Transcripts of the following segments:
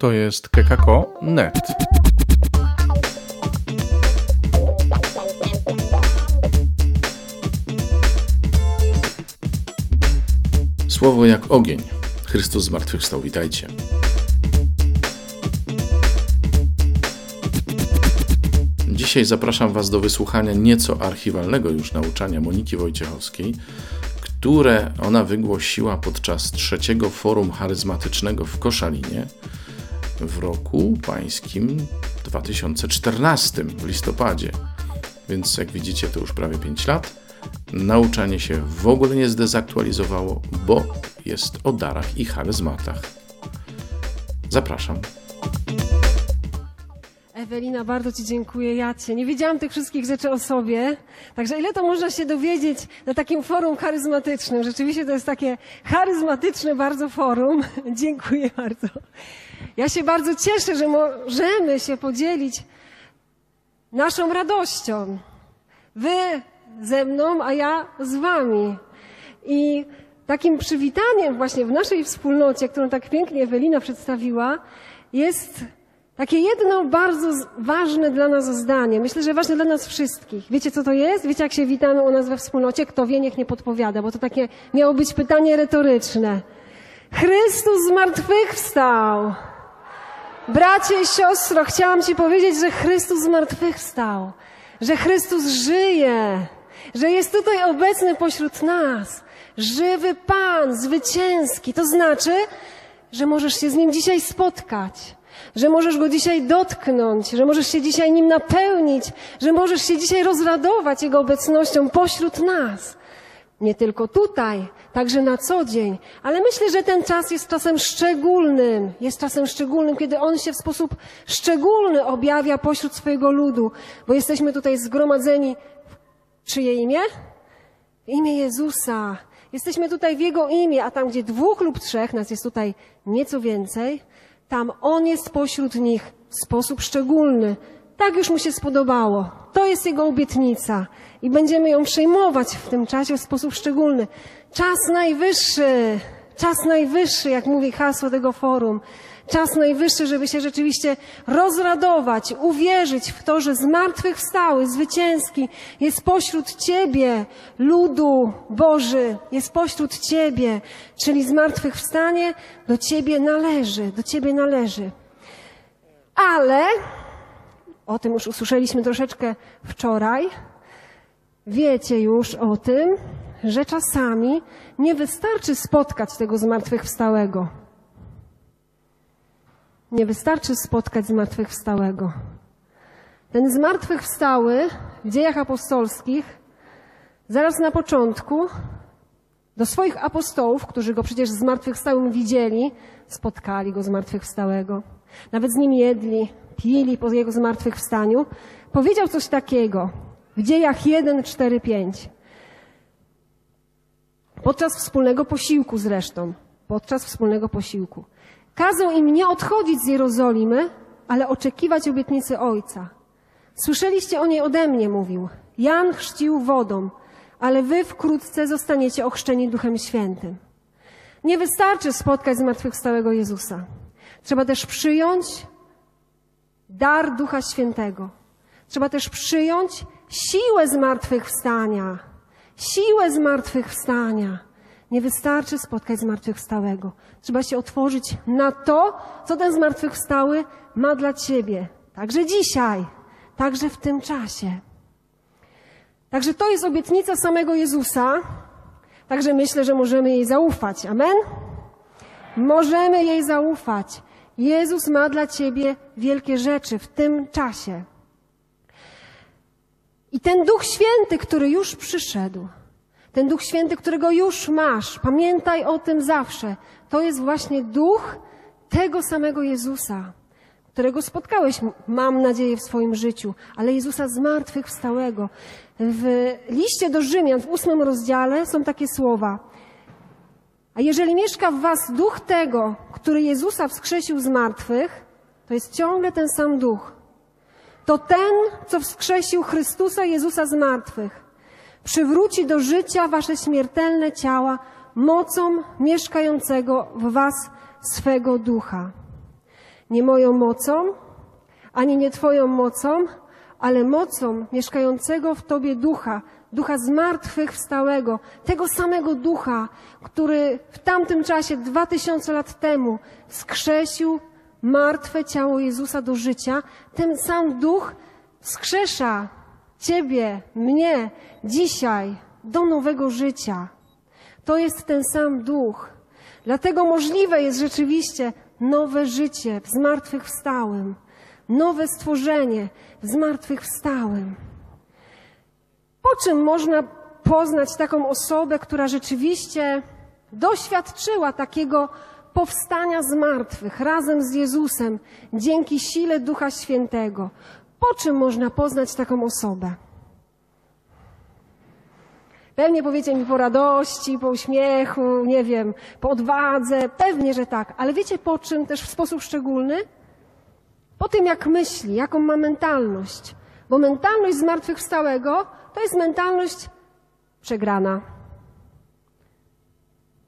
To jest kekako.net. Słowo jak ogień. Chrystus zmartwychwstał. Witajcie. Dzisiaj zapraszam Was do wysłuchania nieco archiwalnego już nauczania Moniki Wojciechowskiej, które ona wygłosiła podczas trzeciego forum charyzmatycznego w Koszalinie w roku pańskim 2014 w listopadzie. Więc jak widzicie, to już prawie 5 lat. Nauczanie się w ogóle nie zdezaktualizowało, bo jest o darach i charyzmatach. Zapraszam. Ewelina, bardzo Ci dziękuję. Ja Cię. Nie wiedziałam tych wszystkich rzeczy o sobie. Także ile to można się dowiedzieć na takim forum charyzmatycznym? Rzeczywiście to jest takie charyzmatyczne bardzo forum. dziękuję bardzo. Ja się bardzo cieszę, że możemy się podzielić naszą radością. Wy ze mną, a ja z Wami. I takim przywitaniem właśnie w naszej wspólnocie, którą tak pięknie Ewelina przedstawiła, jest takie jedno bardzo ważne dla nas zdanie. Myślę, że ważne dla nas wszystkich. Wiecie, co to jest? Wiecie, jak się witamy u nas we wspólnocie? Kto wie, niech nie podpowiada, bo to takie miało być pytanie retoryczne. Chrystus zmartwychwstał. Bracie i siostro, chciałam Ci powiedzieć, że Chrystus zmartwychwstał. Że Chrystus żyje. Że jest tutaj obecny pośród nas. Żywy Pan, zwycięski. To znaczy, że możesz się z Nim dzisiaj spotkać że możesz go dzisiaj dotknąć, że możesz się dzisiaj nim napełnić, że możesz się dzisiaj rozradować Jego obecnością pośród nas. Nie tylko tutaj, także na co dzień, ale myślę, że ten czas jest czasem szczególnym. Jest czasem szczególnym, kiedy On się w sposób szczególny objawia pośród swojego ludu, bo jesteśmy tutaj zgromadzeni w czyje imię? W imię Jezusa. Jesteśmy tutaj w Jego imię, a tam, gdzie dwóch lub trzech, nas jest tutaj nieco więcej, tam On jest pośród nich w sposób szczególny. Tak już mu się spodobało. To jest Jego obietnica i będziemy ją przejmować w tym czasie w sposób szczególny. Czas najwyższy, czas najwyższy, jak mówi hasło tego forum. Czas najwyższy, żeby się rzeczywiście rozradować, uwierzyć w to, że zmartwychwstały, zwycięski jest pośród Ciebie, ludu Boży, jest pośród Ciebie, czyli zmartwychwstanie do Ciebie należy, do Ciebie należy. Ale, o tym już usłyszeliśmy troszeczkę wczoraj, wiecie już o tym, że czasami nie wystarczy spotkać tego zmartwychwstałego. Nie wystarczy spotkać zmartwychwstałego. Ten zmartwychwstały w dziejach apostolskich, zaraz na początku, do swoich apostołów, którzy go przecież zmartwychwstałym widzieli, spotkali go zmartwychwstałego. Nawet z nim jedli, pili po jego zmartwychwstaniu. Powiedział coś takiego w dziejach 1, 4, 5. Podczas wspólnego posiłku zresztą. Podczas wspólnego posiłku. Kazał im nie odchodzić z Jerozolimy, ale oczekiwać obietnicy Ojca. Słyszeliście o niej ode mnie, mówił. Jan chrzcił wodą, ale wy wkrótce zostaniecie ochrzczeni Duchem Świętym. Nie wystarczy spotkać zmartwychwstałego Jezusa. Trzeba też przyjąć dar Ducha Świętego. Trzeba też przyjąć siłę zmartwychwstania. Siłę zmartwychwstania. Nie wystarczy spotkać zmartwychwstałego. Trzeba się otworzyć na to, co ten zmartwychwstały ma dla ciebie. Także dzisiaj, także w tym czasie. Także to jest obietnica samego Jezusa. Także myślę, że możemy jej zaufać. Amen? Możemy jej zaufać. Jezus ma dla ciebie wielkie rzeczy w tym czasie. I ten Duch Święty, który już przyszedł, ten Duch Święty, którego już masz, pamiętaj o tym zawsze. To jest właśnie Duch tego samego Jezusa, którego spotkałeś, mam nadzieję, w swoim życiu, ale Jezusa zmartwychwstałego. W liście do Rzymian, w ósmym rozdziale są takie słowa. A jeżeli mieszka w was duch tego, który Jezusa wskrzesił z martwych, to jest ciągle ten sam duch. To ten, co wskrzesił Chrystusa Jezusa z martwych przywróci do życia wasze śmiertelne ciała mocą mieszkającego w was swego ducha. Nie moją mocą, ani nie Twoją mocą, ale mocą mieszkającego w Tobie ducha, ducha zmartwychwstałego, tego samego ducha, który w tamtym czasie, dwa tysiące lat temu, skrzesił martwe ciało Jezusa do życia. Ten sam duch skrzesza Ciebie, mnie, dzisiaj do nowego życia. To jest ten sam duch. Dlatego możliwe jest rzeczywiście nowe życie w zmartwychwstałym, nowe stworzenie w zmartwychwstałym. Po czym można poznać taką osobę, która rzeczywiście doświadczyła takiego powstania z martwych razem z Jezusem dzięki sile Ducha Świętego? Po czym można poznać taką osobę? Pewnie powiecie mi po radości, po uśmiechu, nie wiem, po odwadze. Pewnie, że tak. Ale wiecie po czym też w sposób szczególny? Po tym, jak myśli, jaką ma mentalność. Bo mentalność zmartwychwstałego to jest mentalność przegrana.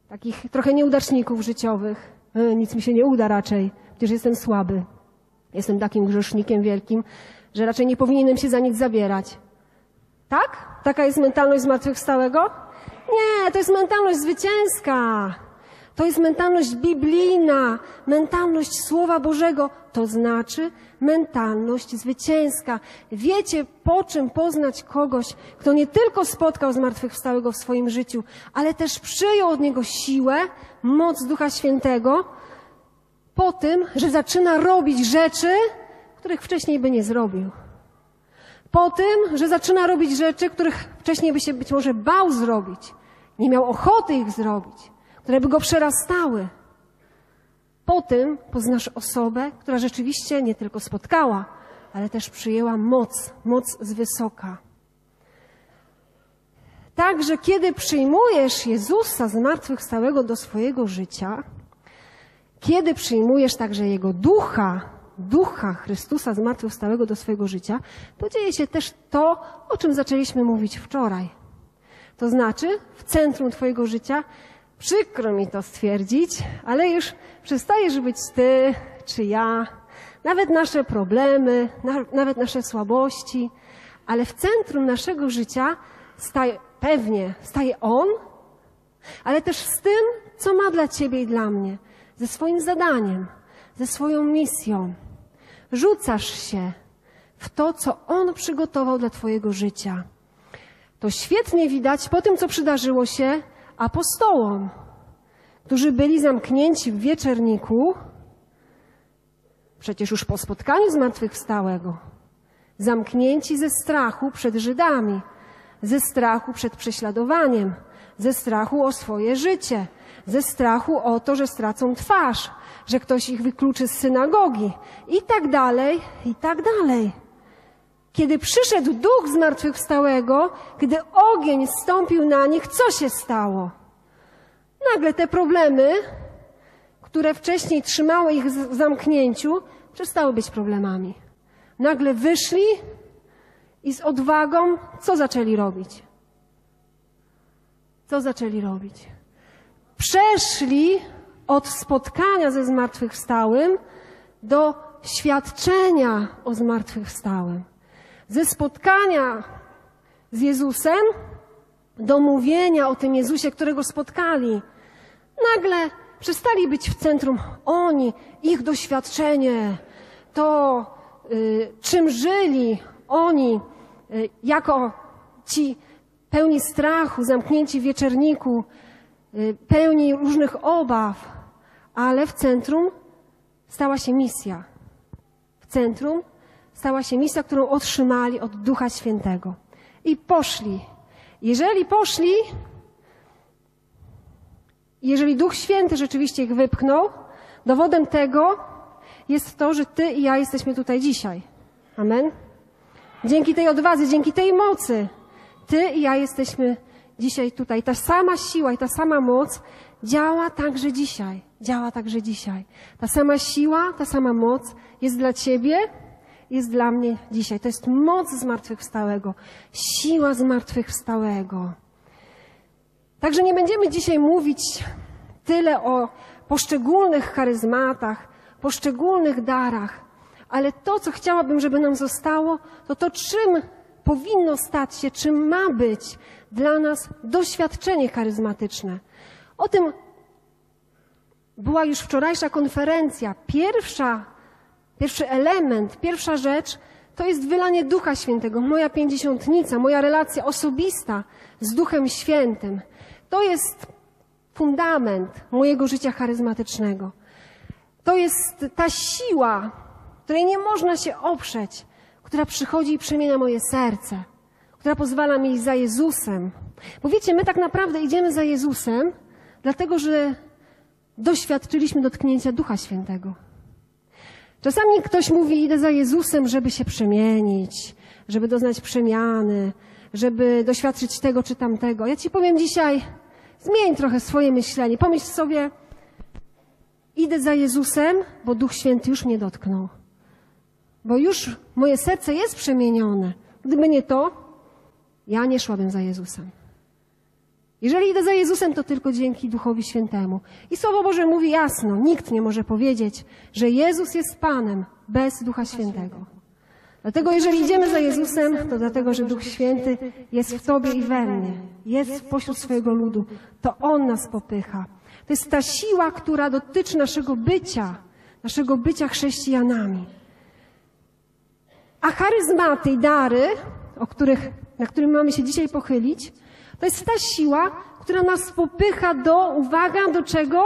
Takich trochę nieudaczników życiowych. E, nic mi się nie uda raczej, przecież jestem słaby. Jestem takim grzesznikiem wielkim, że raczej nie powinienem się za nic zabierać. Tak? Taka jest mentalność zmartwychwstałego? Nie, to jest mentalność zwycięska. To jest mentalność biblijna, mentalność Słowa Bożego, to znaczy mentalność zwycięska. Wiecie, po czym poznać kogoś, kto nie tylko spotkał zmartwychwstałego w swoim życiu, ale też przyjął od niego siłę, moc Ducha Świętego, po tym, że zaczyna robić rzeczy, których wcześniej by nie zrobił. Po tym, że zaczyna robić rzeczy, których wcześniej by się być może bał zrobić, nie miał ochoty ich zrobić, które by go przerastały. Po tym poznasz osobę, która rzeczywiście nie tylko spotkała, ale też przyjęła moc, moc z wysoka. Także kiedy przyjmujesz Jezusa zmartwychwstałego do swojego życia, kiedy przyjmujesz także Jego ducha, ducha Chrystusa zmartwychwstałego do swojego życia, to dzieje się też to, o czym zaczęliśmy mówić wczoraj. To znaczy, w centrum Twojego życia, przykro mi to stwierdzić, ale już przestajesz być Ty czy ja, nawet nasze problemy, nawet nasze słabości, ale w centrum naszego życia staje, pewnie staje On, ale też z tym, co ma dla Ciebie i dla mnie, ze swoim zadaniem, ze swoją misją. Rzucasz się w to, co On przygotował dla Twojego życia. To świetnie widać po tym, co przydarzyło się apostołom, którzy byli zamknięci w wieczerniku, przecież już po spotkaniu zmartwychwstałego, zamknięci ze strachu przed Żydami, ze strachu przed prześladowaniem, ze strachu o swoje życie, ze strachu o to, że stracą twarz, że ktoś ich wykluczy z synagogi i tak dalej, i tak dalej. Kiedy przyszedł duch zmartwychwstałego, kiedy ogień stąpił na nich, co się stało? Nagle te problemy, które wcześniej trzymały ich w zamknięciu, przestały być problemami. Nagle wyszli i z odwagą co zaczęli robić? Co zaczęli robić? Przeszli od spotkania ze zmartwychwstałym do świadczenia o zmartwychwstałym. Ze spotkania z Jezusem do mówienia o tym Jezusie, którego spotkali. Nagle przestali być w centrum oni, ich doświadczenie, to y, czym żyli oni y, jako ci pełni strachu, zamknięci w wieczerniku, y, pełni różnych obaw, ale w centrum stała się misja. W centrum stała się misja, którą otrzymali od Ducha Świętego. I poszli. Jeżeli poszli, jeżeli Duch Święty rzeczywiście ich wypchnął, dowodem tego jest to, że Ty i ja jesteśmy tutaj dzisiaj. Amen. Dzięki tej odwadze, dzięki tej mocy, Ty i ja jesteśmy dzisiaj tutaj. Ta sama siła i ta sama moc działa także dzisiaj. Działa także dzisiaj. Ta sama siła, ta sama moc jest dla Ciebie, jest dla mnie dzisiaj. To jest moc zmartwychwstałego, siła zmartwychwstałego. Także nie będziemy dzisiaj mówić tyle o poszczególnych charyzmatach, poszczególnych darach, ale to, co chciałabym, żeby nam zostało, to to, czym powinno stać się, czym ma być dla nas doświadczenie charyzmatyczne. O tym była już wczorajsza konferencja. Pierwsza, pierwszy element, pierwsza rzecz to jest wylanie Ducha Świętego, moja pięćdziesiątnica, moja relacja osobista z Duchem Świętym. To jest fundament mojego życia charyzmatycznego. To jest ta siła, której nie można się oprzeć, która przychodzi i przemienia moje serce, która pozwala mi iść za Jezusem. Bo wiecie, my tak naprawdę idziemy za Jezusem, dlatego że doświadczyliśmy dotknięcia Ducha Świętego. Czasami ktoś mówi, idę za Jezusem, żeby się przemienić, żeby doznać przemiany, żeby doświadczyć tego czy tamtego. Ja ci powiem dzisiaj, zmień trochę swoje myślenie. Pomyśl sobie, idę za Jezusem, bo Duch Święty już mnie dotknął. Bo już moje serce jest przemienione. Gdyby nie to, ja nie szłabym za Jezusem. Jeżeli idę za Jezusem, to tylko dzięki Duchowi Świętemu. I Słowo Boże mówi jasno, nikt nie może powiedzieć, że Jezus jest Panem bez Ducha Świętego. Dlatego jeżeli idziemy za Jezusem, to dlatego, że Duch Święty jest w Tobie i we mnie, jest pośród swojego ludu. To On nas popycha. To jest ta siła, która dotyczy naszego bycia, naszego bycia chrześcijanami. A charyzmaty i dary, o których, na którym mamy się dzisiaj pochylić, to jest ta siła, która nas popycha do, uwaga, do czego?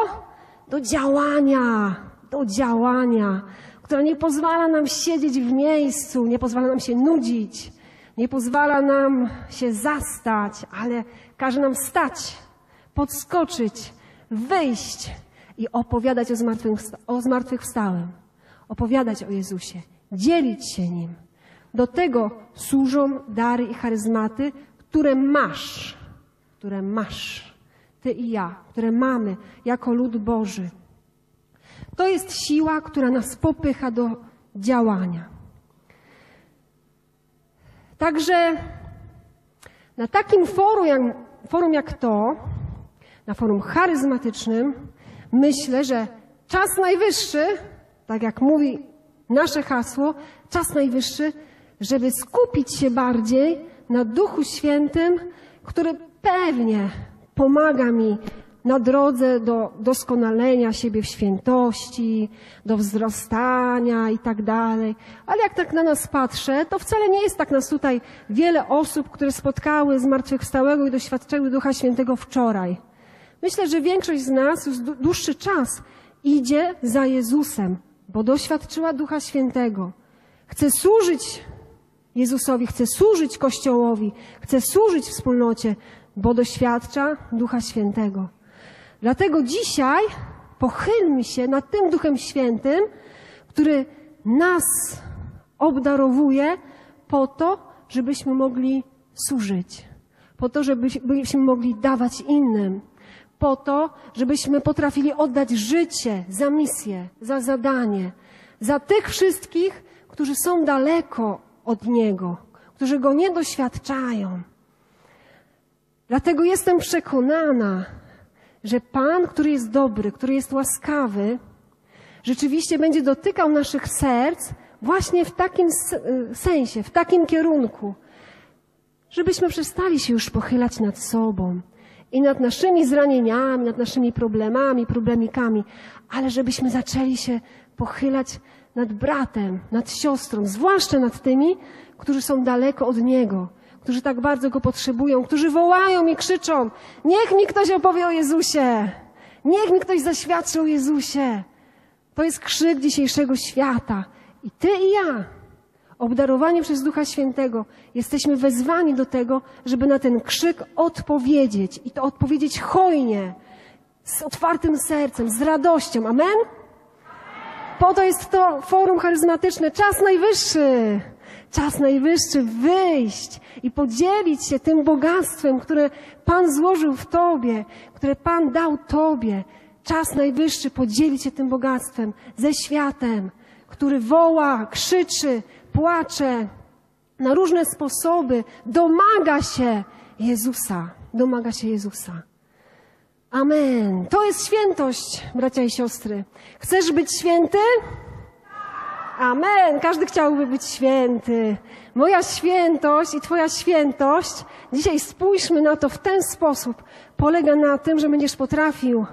Do działania, do działania, która nie pozwala nam siedzieć w miejscu, nie pozwala nam się nudzić, nie pozwala nam się zastać, ale każe nam stać, podskoczyć, wyjść i opowiadać o, zmartwychwsta- o zmartwychwstałym, opowiadać o Jezusie, dzielić się Nim. Do tego służą dary i charyzmaty, które masz, które masz, Ty i ja, które mamy jako lud Boży. To jest siła, która nas popycha do działania. Także na takim forum jak, forum jak to, na forum charyzmatycznym, myślę, że czas najwyższy, tak jak mówi nasze hasło, czas najwyższy, żeby skupić się bardziej na Duchu Świętym, który pewnie pomaga mi na drodze do doskonalenia siebie w świętości, do wzrastania i tak dalej. Ale jak tak na nas patrzę, to wcale nie jest tak nas tutaj wiele osób, które spotkały zmartwychwstałego i doświadczyły Ducha Świętego wczoraj. Myślę, że większość z nas już dłu- dłuższy czas idzie za Jezusem, bo doświadczyła Ducha Świętego. Chce służyć Jezusowi, chce służyć Kościołowi, chce służyć wspólnocie, bo doświadcza Ducha Świętego. Dlatego dzisiaj pochylmy się nad tym Duchem Świętym, który nas obdarowuje po to, żebyśmy mogli służyć, po to, żebyśmy mogli dawać innym, po to, żebyśmy potrafili oddać życie za misję, za zadanie, za tych wszystkich, którzy są daleko od Niego, którzy Go nie doświadczają. Dlatego jestem przekonana, że Pan, który jest dobry, który jest łaskawy, rzeczywiście będzie dotykał naszych serc właśnie w takim y, sensie, w takim kierunku, żebyśmy przestali się już pochylać nad sobą i nad naszymi zranieniami, nad naszymi problemami, problemikami, ale żebyśmy zaczęli się pochylać nad bratem, nad siostrą, zwłaszcza nad tymi, którzy są daleko od Niego, którzy tak bardzo Go potrzebują, którzy wołają i krzyczą, niech mi ktoś opowie o Jezusie, niech mi ktoś zaświadczy o Jezusie. To jest krzyk dzisiejszego świata. I Ty i ja, obdarowani przez Ducha Świętego, jesteśmy wezwani do tego, żeby na ten krzyk odpowiedzieć i to odpowiedzieć hojnie, z otwartym sercem, z radością. Amen? Po to jest to forum charyzmatyczne. Czas najwyższy. Czas najwyższy wyjść i podzielić się tym bogactwem, które Pan złożył w Tobie, które Pan dał Tobie. Czas najwyższy podzielić się tym bogactwem ze światem, który woła, krzyczy, płacze na różne sposoby, domaga się Jezusa. Domaga się Jezusa. Amen. To jest świętość, bracia i siostry. Chcesz być święty? Amen. Każdy chciałby być święty. Moja świętość i Twoja świętość, dzisiaj spójrzmy na to w ten sposób, polega na tym, że będziesz potrafił,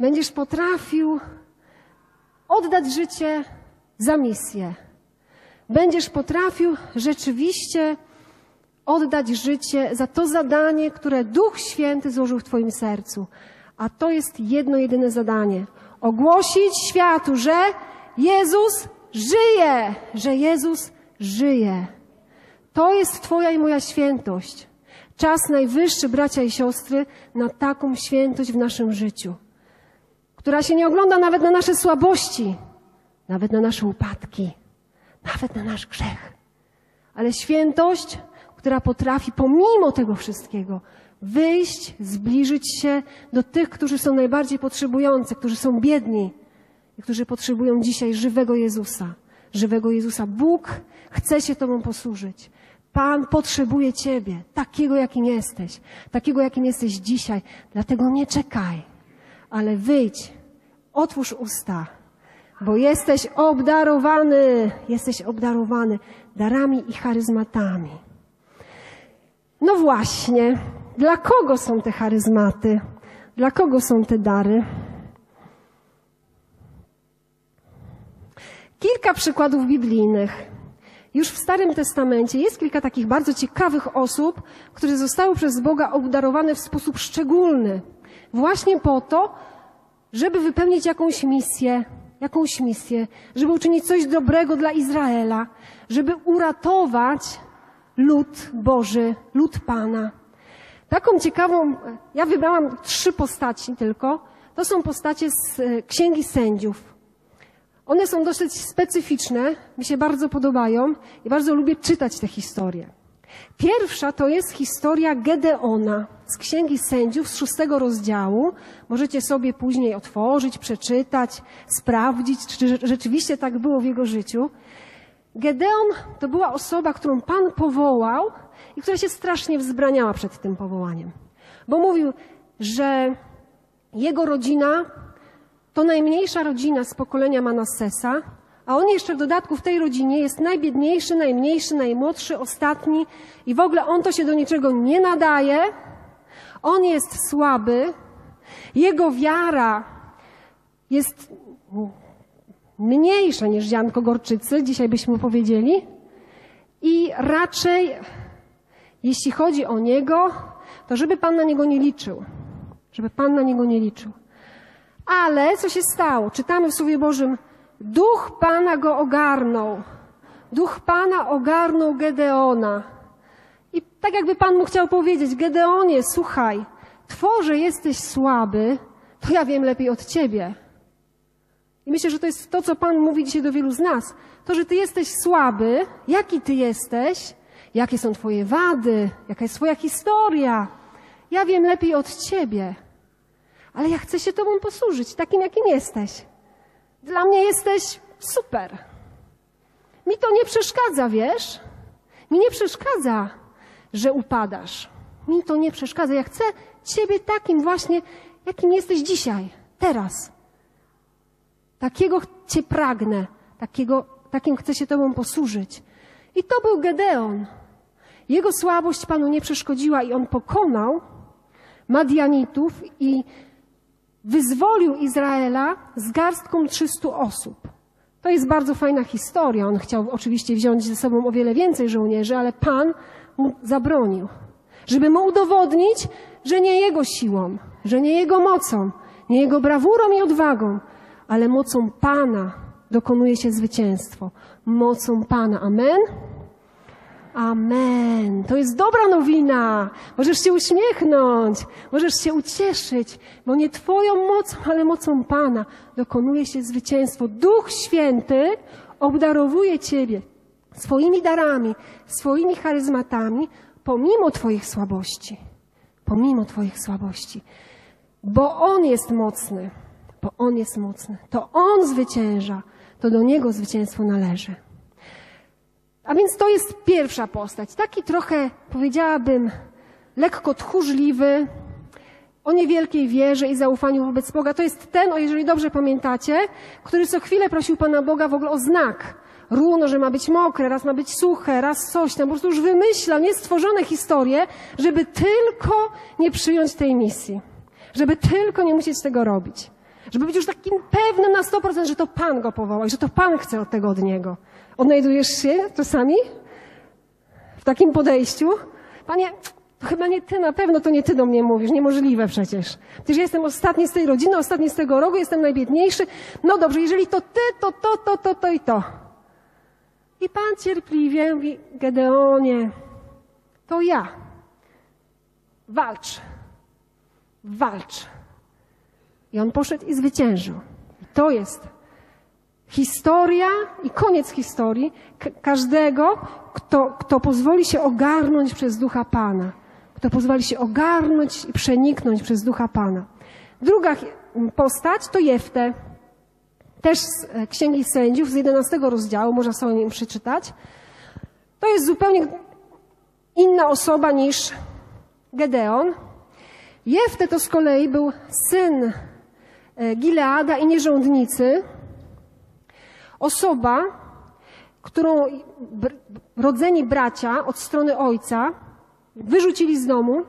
będziesz potrafił oddać życie za misję. Będziesz potrafił rzeczywiście oddać życie za to zadanie, które Duch Święty złożył w Twoim sercu. A to jest jedno, jedyne zadanie. Ogłosić światu, że Jezus żyje, że Jezus żyje. To jest Twoja i moja świętość. Czas najwyższy, bracia i siostry, na taką świętość w naszym życiu, która się nie ogląda nawet na nasze słabości, nawet na nasze upadki, nawet na nasz grzech. Ale świętość, która potrafi pomimo tego wszystkiego wyjść, zbliżyć się do tych, którzy są najbardziej potrzebujący, którzy są biedni którzy potrzebują dzisiaj żywego Jezusa. Żywego Jezusa. Bóg chce się Tobą posłużyć. Pan potrzebuje Ciebie, takiego jakim jesteś, takiego jakim jesteś dzisiaj. Dlatego nie czekaj, ale wyjdź, otwórz usta, bo jesteś obdarowany, jesteś obdarowany darami i charyzmatami. No właśnie, dla kogo są te charyzmaty? Dla kogo są te dary? Kilka przykładów biblijnych. Już w Starym Testamencie jest kilka takich bardzo ciekawych osób, które zostały przez Boga obdarowane w sposób szczególny. Właśnie po to, żeby wypełnić jakąś misję, jakąś misję, żeby uczynić coś dobrego dla Izraela, żeby uratować lud Boży, lud Pana. Taką ciekawą, ja wybrałam trzy postaci tylko. To są postacie z e, Księgi Sędziów. One są dosyć specyficzne, mi się bardzo podobają i bardzo lubię czytać te historie. Pierwsza to jest historia Gedeona z Księgi Sędziów z szóstego rozdziału. Możecie sobie później otworzyć, przeczytać, sprawdzić, czy rzeczywiście tak było w jego życiu. Gedeon to była osoba, którą Pan powołał i która się strasznie wzbraniała przed tym powołaniem. Bo mówił, że jego rodzina to najmniejsza rodzina z pokolenia Manassesa, a on jeszcze w dodatku w tej rodzinie jest najbiedniejszy, najmniejszy, najmłodszy, ostatni i w ogóle on to się do niczego nie nadaje. On jest słaby. Jego wiara jest mniejsza niż ziarnko gorczycy, dzisiaj byśmy powiedzieli. I raczej, jeśli chodzi o niego, to żeby Pan na niego nie liczył. Żeby Pan na niego nie liczył. Ale co się stało? Czytamy w Słowie Bożym, duch Pana go ogarnął. Duch Pana ogarnął Gedeona. I tak jakby Pan mu chciał powiedzieć, Gedeonie, słuchaj, tworze jesteś słaby, to ja wiem lepiej od ciebie. I myślę, że to jest to, co Pan mówi dzisiaj do wielu z nas. To, że Ty jesteś słaby, jaki Ty jesteś, jakie są Twoje wady, jaka jest Twoja historia. Ja wiem lepiej od Ciebie, ale ja chcę się Tobą posłużyć, takim, jakim jesteś. Dla mnie jesteś super. Mi to nie przeszkadza, wiesz? Mi nie przeszkadza, że upadasz. Mi to nie przeszkadza. Ja chcę Ciebie takim właśnie, jakim jesteś dzisiaj, teraz. Takiego Cię pragnę, takiego, takim chcę się Tobą posłużyć. I to był Gedeon. Jego słabość Panu nie przeszkodziła i on pokonał Madianitów i wyzwolił Izraela z garstką 300 osób. To jest bardzo fajna historia. On chciał oczywiście wziąć ze sobą o wiele więcej żołnierzy, ale Pan mu zabronił, żeby mu udowodnić, że nie jego siłą, że nie jego mocą, nie jego brawurą i odwagą, ale mocą Pana dokonuje się zwycięstwo. Mocą Pana. Amen? Amen. To jest dobra nowina. Możesz się uśmiechnąć, możesz się ucieszyć, bo nie Twoją mocą, ale mocą Pana dokonuje się zwycięstwo. Duch Święty obdarowuje Ciebie swoimi darami, swoimi charyzmatami, pomimo Twoich słabości. Pomimo Twoich słabości. Bo On jest mocny bo On jest mocny. To On zwycięża. To do Niego zwycięstwo należy. A więc to jest pierwsza postać. Taki trochę, powiedziałabym, lekko tchórzliwy, o niewielkiej wierze i zaufaniu wobec Boga. To jest ten, o jeżeli dobrze pamiętacie, który co chwilę prosił Pana Boga w ogóle o znak. Runo, że ma być mokre, raz ma być suche, raz coś tam. Po prostu już wymyślał niestworzone historie, żeby tylko nie przyjąć tej misji. Żeby tylko nie musieć tego robić. Żeby być już takim pewnym na 100%, że to Pan go powołał i że to Pan chce od tego od niego. Odnajdujesz się czasami w takim podejściu? Panie, to chyba nie ty, na pewno to nie ty do mnie mówisz, niemożliwe przecież. Przecież ja jestem ostatni z tej rodziny, ostatni z tego rogu, jestem najbiedniejszy. No dobrze, jeżeli to ty, to to, to, to, to i to. I Pan cierpliwie mówi, Gedeonie, to ja. Walcz. Walcz. I on poszedł i zwyciężył. I to jest historia i koniec historii ka- każdego, kto, kto pozwoli się ogarnąć przez ducha Pana. Kto pozwoli się ogarnąć i przeniknąć przez ducha Pana. Druga postać to Jeftę. Też z e, Księgi Sędziów, z 11 rozdziału, można sobie nim przeczytać. To jest zupełnie inna osoba niż Gedeon. Jefte to z kolei był syn e, Gileada i nierządnicy. Osoba, którą rodzeni bracia od strony ojca wyrzucili z domu,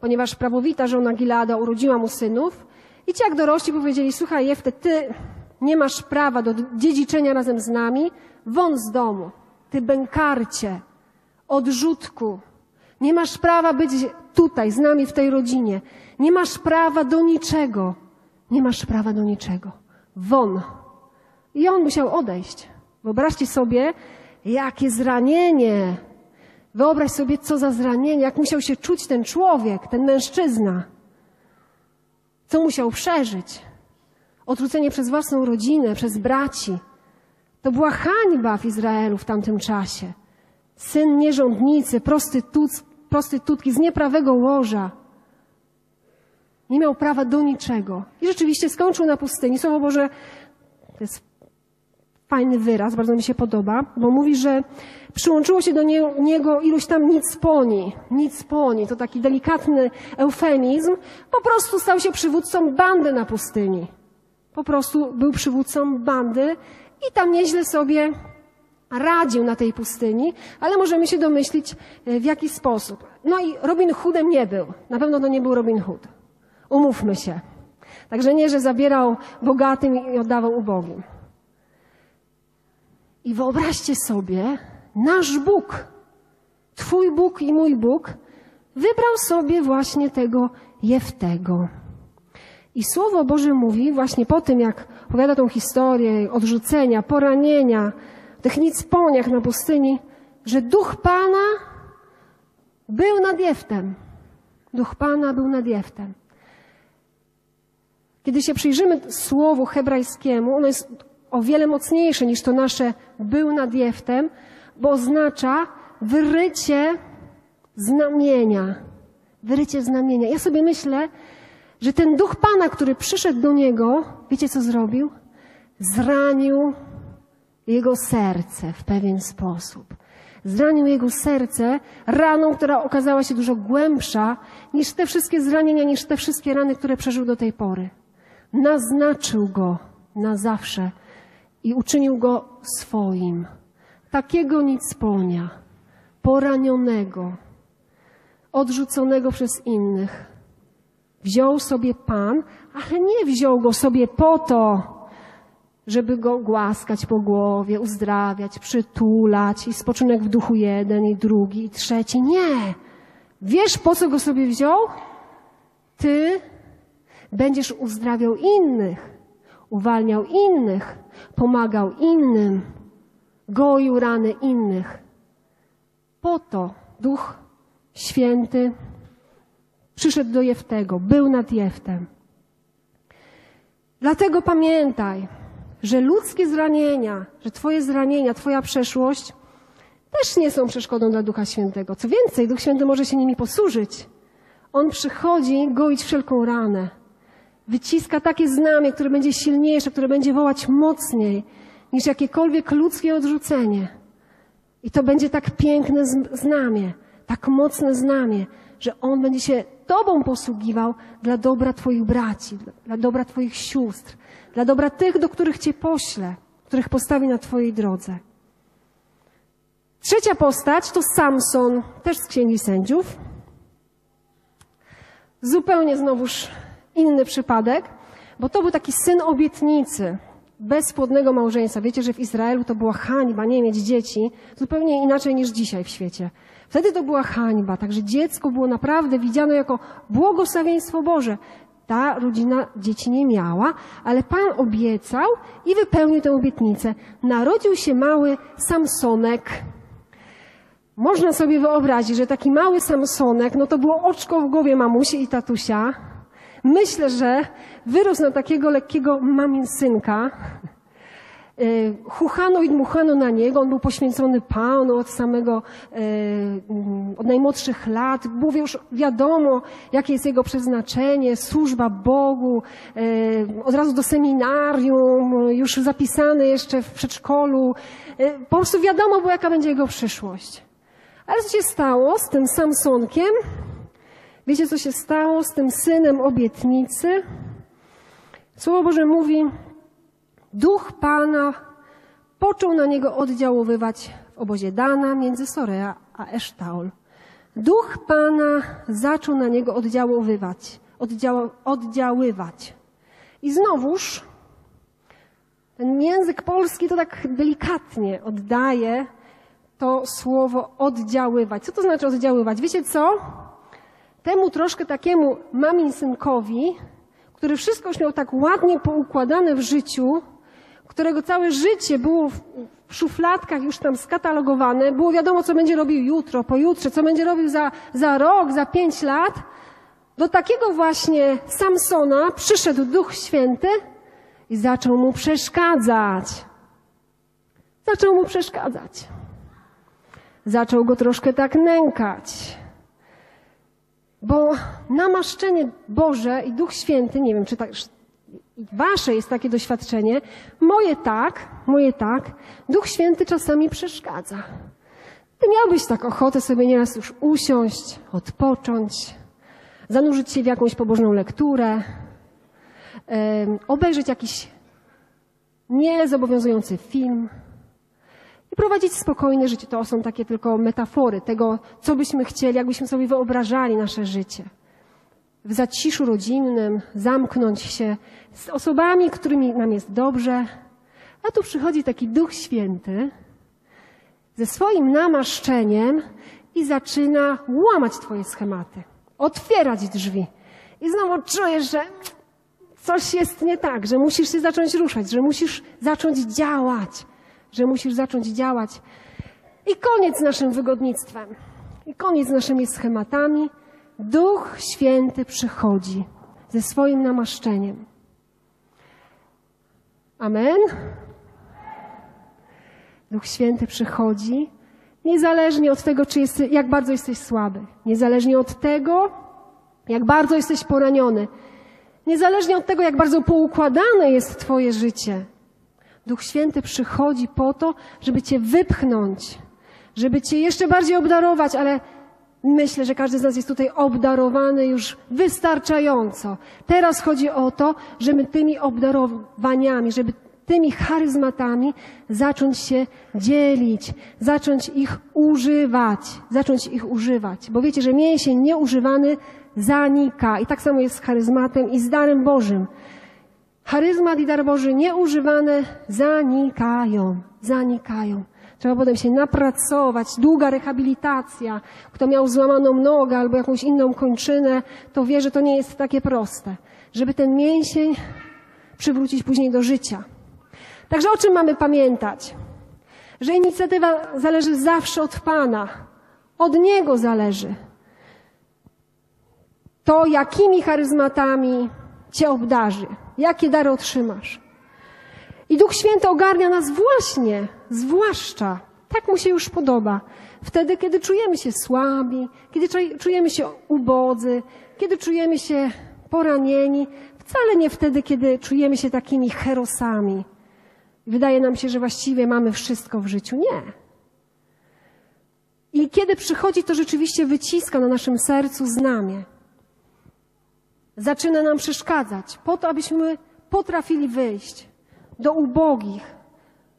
ponieważ prawowita żona Gileada urodziła mu synów. I ci jak dorośli powiedzieli, słuchaj Jefte, ty nie masz prawa do dziedziczenia razem z nami, won z domu, ty bękarcie, odrzutku. Nie masz prawa być tutaj z nami w tej rodzinie. Nie masz prawa do niczego. Nie masz prawa do niczego. Won. I on musiał odejść. Wyobraźcie sobie, jakie zranienie. Wyobraź sobie, co za zranienie, jak musiał się czuć ten człowiek, ten mężczyzna. Co musiał przeżyć? Odrzucenie przez własną rodzinę, przez braci. To była hańba w Izraelu w tamtym czasie. Syn nierządnicy, prostytut, prostytutki z nieprawego łoża. Nie miał prawa do niczego. I rzeczywiście skończył na pustyni. Słowo Boże, to jest fajny wyraz, bardzo mi się podoba, bo mówi, że przyłączyło się do nie, niego iluś tam nic poni. Nic poni, to taki delikatny eufemizm. Po prostu stał się przywódcą bandy na pustyni. Po prostu był przywódcą bandy i tam nieźle sobie radził na tej pustyni, ale możemy się domyślić e, w jaki sposób. No i Robin Hoodem nie był. Na pewno to nie był Robin Hood. Umówmy się. Także nie, że zabierał bogatym i oddawał ubogim. I wyobraźcie sobie, nasz Bóg, Twój Bóg i mój Bóg, wybrał sobie właśnie tego Jeftego. I Słowo Boże mówi właśnie po tym, jak opowiada tą historię odrzucenia, poranienia, tych nicponiach na pustyni, że Duch Pana był nad Jeftem. Duch Pana był nad Jeftem. Kiedy się przyjrzymy słowu hebrajskiemu, ono jest o wiele mocniejsze niż to nasze był nad Jeftem, bo oznacza wyrycie znamienia. Wyrycie znamienia. Ja sobie myślę, że ten duch Pana, który przyszedł do niego, wiecie co zrobił? Zranił jego serce w pewien sposób. Zranił jego serce raną, która okazała się dużo głębsza niż te wszystkie zranienia, niż te wszystkie rany, które przeżył do tej pory. Naznaczył go na zawsze i uczynił go swoim. Takiego nicponia, poranionego, odrzuconego przez innych. Wziął sobie Pan, ale nie wziął go sobie po to, żeby go głaskać po głowie, uzdrawiać, przytulać i spoczynek w duchu jeden i drugi i trzeci. Nie. Wiesz, po co go sobie wziął? Ty będziesz uzdrawiał innych, uwalniał innych, pomagał innym, goił rany innych. Po to Duch Święty przyszedł do Jeftego, był nad Jeftem. Dlatego pamiętaj, że ludzkie zranienia, że Twoje zranienia, Twoja przeszłość też nie są przeszkodą dla Ducha Świętego. Co więcej, Duch Święty może się nimi posłużyć. On przychodzi goić wszelką ranę. Wyciska takie znamie, które będzie silniejsze, które będzie wołać mocniej niż jakiekolwiek ludzkie odrzucenie. I to będzie tak piękne znamie, tak mocne znamie, że On będzie się Tobą posługiwał dla dobra Twoich braci, dla dobra Twoich sióstr, dla dobra tych, do których Cię pośle, których postawi na Twojej drodze. Trzecia postać to Samson, też z Księgi Sędziów. Zupełnie znowuż inny przypadek, bo to był taki syn obietnicy bezpłodnego małżeństwa. Wiecie, że w Izraelu to była hańba nie mieć dzieci, zupełnie inaczej niż dzisiaj w świecie. Wtedy to była hańba, także dziecko było naprawdę widziane jako błogosławieństwo Boże. Ta rodzina dzieci nie miała, ale Pan obiecał i wypełnił tę obietnicę. Narodził się mały Samsonek. Można sobie wyobrazić, że taki mały Samsonek, no to było oczko w głowie mamusi i tatusia. Myślę, że wyrósł na takiego lekkiego mamin synka. Y, chuchano i dmuchano na niego, on był poświęcony Panu od samego, y, mm, od najmłodszych lat. Było już wiadomo, jakie jest jego przeznaczenie, służba Bogu, y, od razu do seminarium, już zapisany jeszcze w przedszkolu. Po prostu wiadomo było, jaka będzie jego przyszłość. Ale co się stało z tym Samsonkiem? Wiecie, co się stało z tym synem obietnicy? Słowo Boże mówi, duch Pana począł na niego oddziaływać w obozie Dana między Sorea a Esztaol. Duch Pana zaczął na niego oddziaływać, oddział, oddziaływać. I znowuż ten język polski to tak delikatnie oddaje to słowo oddziaływać. Co to znaczy oddziaływać? Wiecie co? Temu troszkę takiemu mamin synkowi, który wszystko już miał tak ładnie poukładane w życiu, którego całe życie było w szufladkach już tam skatalogowane, było wiadomo, co będzie robił jutro, pojutrze, co będzie robił za, za rok, za pięć lat. Do takiego właśnie Samsona przyszedł Duch Święty i zaczął mu przeszkadzać. Zaczął mu przeszkadzać. Zaczął go troszkę tak nękać. Bo namaszczenie Boże i Duch Święty, nie wiem, czy tak, wasze jest takie doświadczenie, moje tak, moje tak, Duch Święty czasami przeszkadza. Ty miałbyś tak ochotę sobie nieraz już usiąść, odpocząć, zanurzyć się w jakąś pobożną lekturę, obejrzeć jakiś niezobowiązujący film, prowadzić spokojne życie. To są takie tylko metafory tego, co byśmy chcieli, jakbyśmy sobie wyobrażali nasze życie. W zaciszu rodzinnym zamknąć się z osobami, którymi nam jest dobrze. A tu przychodzi taki Duch Święty ze swoim namaszczeniem i zaczyna łamać Twoje schematy, otwierać drzwi. I znowu czujesz, że coś jest nie tak, że musisz się zacząć ruszać, że musisz zacząć działać że musisz zacząć działać. I koniec z naszym wygodnictwem. I koniec z naszymi schematami. Duch Święty przychodzi ze swoim namaszczeniem. Amen. Duch Święty przychodzi, niezależnie od tego, czy jest, jak bardzo jesteś słaby, niezależnie od tego, jak bardzo jesteś poraniony, niezależnie od tego, jak bardzo poukładane jest Twoje życie, Duch Święty przychodzi po to, żeby Cię wypchnąć, żeby Cię jeszcze bardziej obdarować, ale myślę, że każdy z nas jest tutaj obdarowany już wystarczająco. Teraz chodzi o to, żeby tymi obdarowaniami, żeby tymi charyzmatami zacząć się dzielić, zacząć ich używać, zacząć ich używać. Bo wiecie, że mięsień nieużywany zanika. I tak samo jest z charyzmatem i z darem Bożym. Charyzmat i dar Boży nieużywane zanikają, zanikają. Trzeba potem się napracować, długa rehabilitacja. Kto miał złamaną nogę albo jakąś inną kończynę, to wie, że to nie jest takie proste. Żeby ten mięsień przywrócić później do życia. Także o czym mamy pamiętać? Że inicjatywa zależy zawsze od Pana. Od Niego zależy. To, jakimi charyzmatami Cię obdarzy jakie dary otrzymasz. I Duch Święty ogarnia nas właśnie, zwłaszcza, tak mu się już podoba, wtedy, kiedy czujemy się słabi, kiedy czujemy się ubodzy, kiedy czujemy się poranieni, wcale nie wtedy, kiedy czujemy się takimi herosami. Wydaje nam się, że właściwie mamy wszystko w życiu. Nie. I kiedy przychodzi, to rzeczywiście wyciska na naszym sercu znamie. Zaczyna nam przeszkadzać, po to, abyśmy potrafili wyjść do ubogich,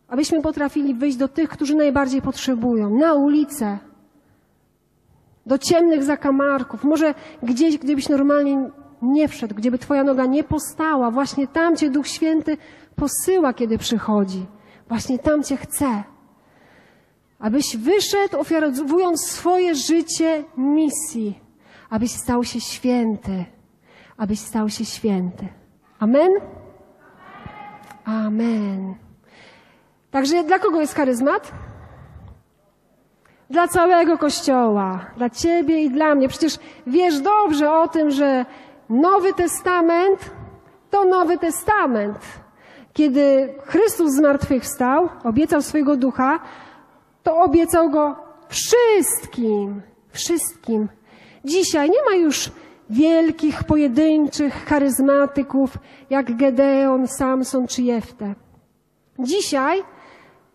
abyśmy potrafili wyjść do tych, którzy najbardziej potrzebują, na ulicę, do ciemnych zakamarków, może gdzieś, gdzie byś normalnie nie wszedł, gdzie by Twoja noga nie postała, właśnie tam Cię Duch Święty posyła, kiedy przychodzi. Właśnie tam Cię chce. Abyś wyszedł, ofiarowując swoje życie misji, abyś stał się święty, abyś stał się święty. Amen? Amen. Także dla kogo jest charyzmat? Dla całego Kościoła, dla Ciebie i dla mnie. Przecież wiesz dobrze o tym, że Nowy Testament to Nowy Testament. Kiedy Chrystus zmartwychwstał, obiecał swojego ducha, to obiecał go wszystkim, wszystkim. Dzisiaj nie ma już wielkich, pojedynczych charyzmatyków jak Gedeon, Samson czy Jefte. Dzisiaj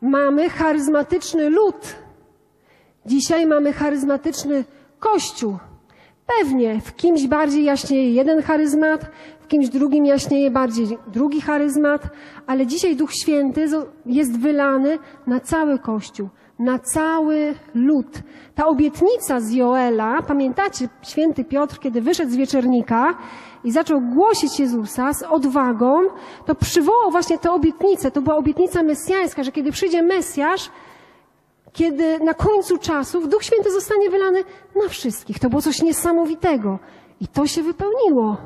mamy charyzmatyczny lud. Dzisiaj mamy charyzmatyczny kościół. Pewnie w kimś bardziej jaśnieje jeden charyzmat, w kimś drugim jaśnieje bardziej drugi charyzmat, ale dzisiaj Duch Święty jest wylany na cały Kościół, na cały lud. Ta obietnica z Joela, pamiętacie, święty Piotr, kiedy wyszedł z wieczernika i zaczął głosić Jezusa z odwagą, to przywołał właśnie tę obietnicę. To była obietnica mesjańska, że kiedy przyjdzie Mesjasz, kiedy na końcu czasów Duch Święty zostanie wylany na wszystkich. To było coś niesamowitego. I to się wypełniło.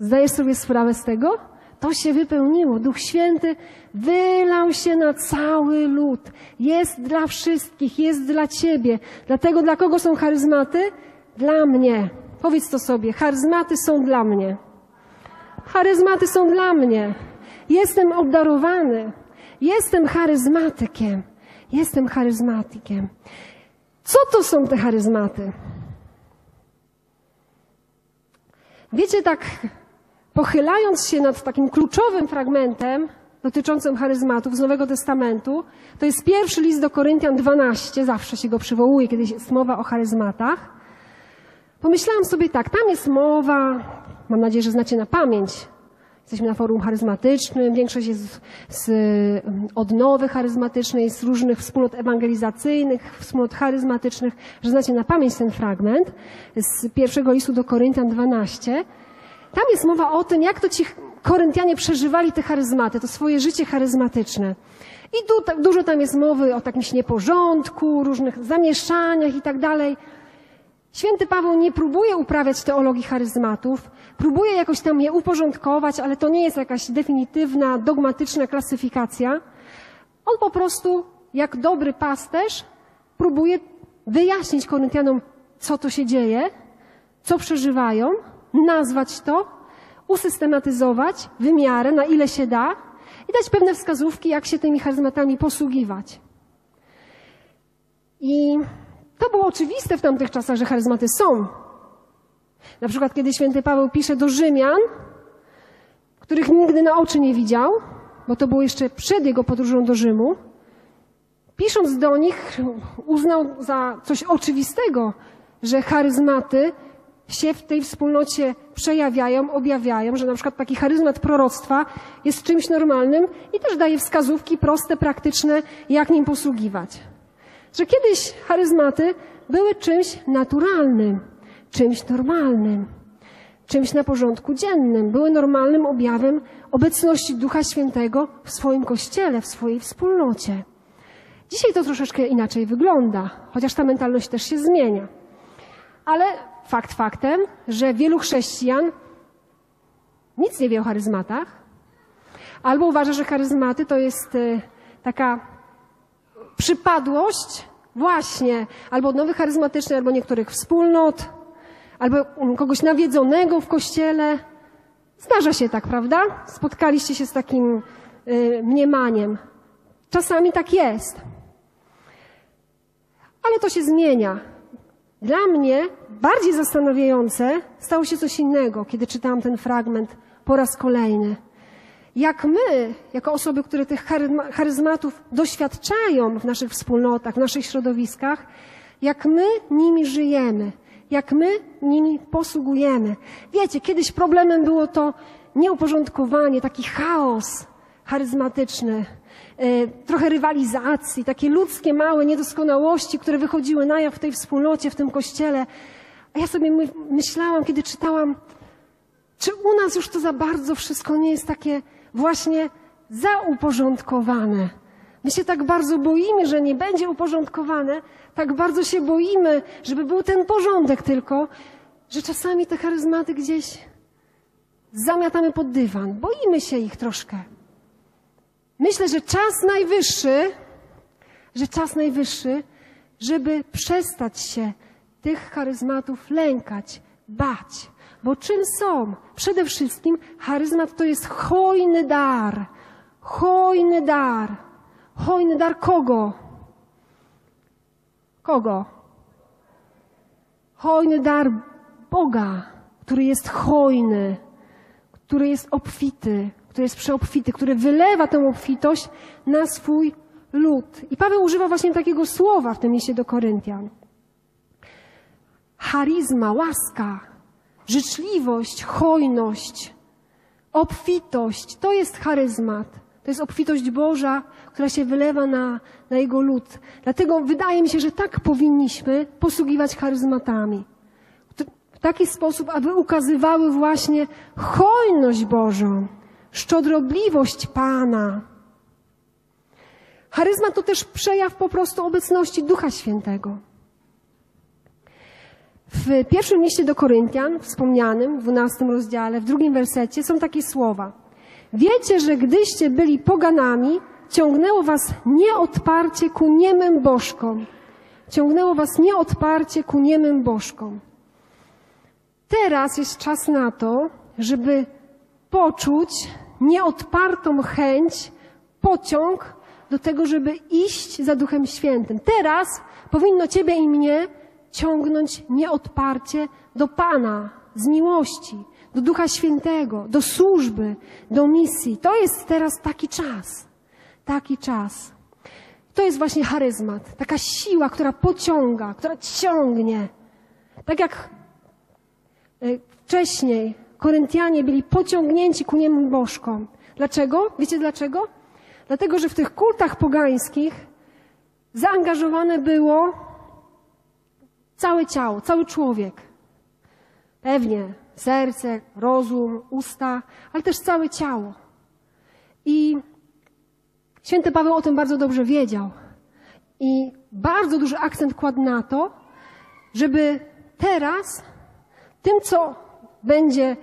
Zdajesz sobie sprawę z tego? To się wypełniło. Duch Święty wylał się na cały lud. Jest dla wszystkich, jest dla ciebie. Dlatego dla kogo są charyzmaty? Dla mnie. Powiedz to sobie. Charyzmaty są dla mnie. Charyzmaty są dla mnie. Jestem obdarowany. Jestem charyzmatykiem. Jestem charyzmatykiem. Co to są te charyzmaty? Wiecie, tak pochylając się nad takim kluczowym fragmentem dotyczącym charyzmatów z Nowego Testamentu, to jest pierwszy list do Koryntian 12, zawsze się go przywołuje, kiedy jest mowa o charyzmatach. Pomyślałam sobie tak, tam jest mowa, mam nadzieję, że znacie na pamięć, Jesteśmy na forum charyzmatycznym, większość jest z odnowy charyzmatycznej, z różnych wspólnot ewangelizacyjnych, wspólnot charyzmatycznych, że znacie na pamięć ten fragment z pierwszego listu do Koryntian 12. Tam jest mowa o tym, jak to ci Koryntianie przeżywali te charyzmaty, to swoje życie charyzmatyczne. I du dużo tam jest mowy o takimś nieporządku, różnych zamieszaniach i tak dalej. Święty Paweł nie próbuje uprawiać teologii charyzmatów, próbuje jakoś tam je uporządkować, ale to nie jest jakaś definitywna, dogmatyczna klasyfikacja. On po prostu, jak dobry pasterz, próbuje wyjaśnić Koryntianom, co to się dzieje, co przeżywają, nazwać to, usystematyzować w miarę, na ile się da i dać pewne wskazówki, jak się tymi charyzmatami posługiwać. I to było oczywiste w tamtych czasach, że charyzmaty są. Na przykład, kiedy święty Paweł pisze do Rzymian, których nigdy na oczy nie widział, bo to było jeszcze przed jego podróżą do Rzymu, pisząc do nich, uznał za coś oczywistego, że charyzmaty się w tej wspólnocie przejawiają, objawiają, że na przykład taki charyzmat proroctwa jest czymś normalnym i też daje wskazówki proste, praktyczne, jak nim posługiwać. Że kiedyś charyzmaty były czymś naturalnym, czymś normalnym, czymś na porządku dziennym, były normalnym objawem obecności Ducha Świętego w swoim kościele, w swojej wspólnocie. Dzisiaj to troszeczkę inaczej wygląda, chociaż ta mentalność też się zmienia. Ale fakt faktem, że wielu chrześcijan nic nie wie o charyzmatach, albo uważa, że charyzmaty to jest e, taka przypadłość właśnie albo odnowy charyzmatycznej, albo niektórych wspólnot, albo kogoś nawiedzonego w kościele. Zdarza się tak, prawda? Spotkaliście się z takim y, mniemaniem. Czasami tak jest. Ale to się zmienia. Dla mnie bardziej zastanawiające stało się coś innego, kiedy czytałam ten fragment po raz kolejny jak my, jako osoby, które tych charyzmatów doświadczają w naszych wspólnotach, w naszych środowiskach, jak my nimi żyjemy, jak my nimi posługujemy. Wiecie, kiedyś problemem było to nieuporządkowanie, taki chaos charyzmatyczny, trochę rywalizacji, takie ludzkie małe niedoskonałości, które wychodziły na jaw w tej wspólnocie, w tym kościele. A ja sobie my, myślałam, kiedy czytałam, czy u nas już to za bardzo wszystko nie jest takie właśnie zauporządkowane. My się tak bardzo boimy, że nie będzie uporządkowane, tak bardzo się boimy, żeby był ten porządek tylko, że czasami te charyzmaty gdzieś zamiatamy pod dywan. Boimy się ich troszkę. Myślę, że czas najwyższy, że czas najwyższy, żeby przestać się tych charyzmatów lękać, bać. Bo czym są? Przede wszystkim charyzmat to jest hojny dar. Hojny dar. Hojny dar kogo? Kogo? Hojny dar Boga, który jest hojny, który jest obfity, który jest przeobfity, który wylewa tę obfitość na swój lud. I Paweł używa właśnie takiego słowa w tym liście do Koryntian. Charizma, łaska, życzliwość, hojność, obfitość to jest charyzmat. To jest obfitość Boża, która się wylewa na, na Jego lud. Dlatego wydaje mi się, że tak powinniśmy posługiwać charyzmatami. W taki sposób, aby ukazywały właśnie hojność Bożą, szczodrobliwość Pana. Charyzma to też przejaw po prostu obecności Ducha Świętego. W pierwszym liście do Koryntian, wspomnianym, w dwunastym rozdziale, w drugim wersecie są takie słowa. Wiecie, że gdyście byli poganami, ciągnęło was nieodparcie ku niemym bożkom. Ciągnęło was nieodparcie ku niemym bożkom. Teraz jest czas na to, żeby poczuć nieodpartą chęć, pociąg do tego, żeby iść za Duchem Świętym. Teraz powinno Ciebie i mnie ciągnąć nieodparcie do Pana z miłości, do Ducha Świętego, do służby, do misji. To jest teraz taki czas. Taki czas. To jest właśnie charyzmat. Taka siła, która pociąga, która ciągnie. Tak jak e, wcześniej Koryntianie byli pociągnięci ku niemu bożkom. Dlaczego? Wiecie dlaczego? Dlatego, że w tych kultach pogańskich zaangażowane było całe ciało, cały człowiek. Pewnie serce, rozum, usta, ale też całe ciało. I święty Paweł o tym bardzo dobrze wiedział. I bardzo duży akcent kładł na to, żeby teraz tym, co będzie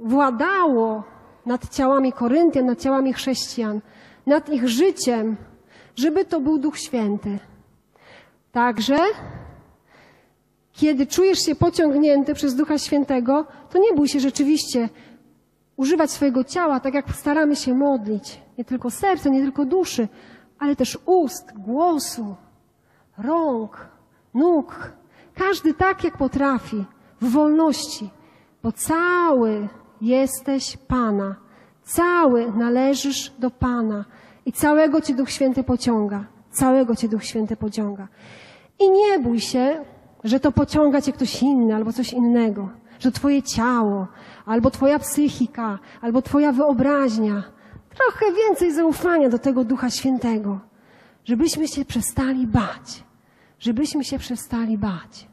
władało nad ciałami Koryntian, nad ciałami chrześcijan, nad ich życiem, żeby to był Duch Święty. Także, kiedy czujesz się pociągnięty przez Ducha Świętego, to nie bój się rzeczywiście używać swojego ciała, tak jak staramy się modlić. Nie tylko serca, nie tylko duszy, ale też ust, głosu, rąk, nóg. Każdy tak, jak potrafi, w wolności, bo cały jesteś Pana. Cały należysz do Pana i całego Cię Duch Święty pociąga. Całego Cię Duch Święty pociąga. I nie bój się, że to pociąga Cię ktoś inny albo coś innego, że Twoje ciało, albo Twoja psychika, albo Twoja wyobraźnia. Trochę więcej zaufania do tego Ducha Świętego, żebyśmy się przestali bać, żebyśmy się przestali bać,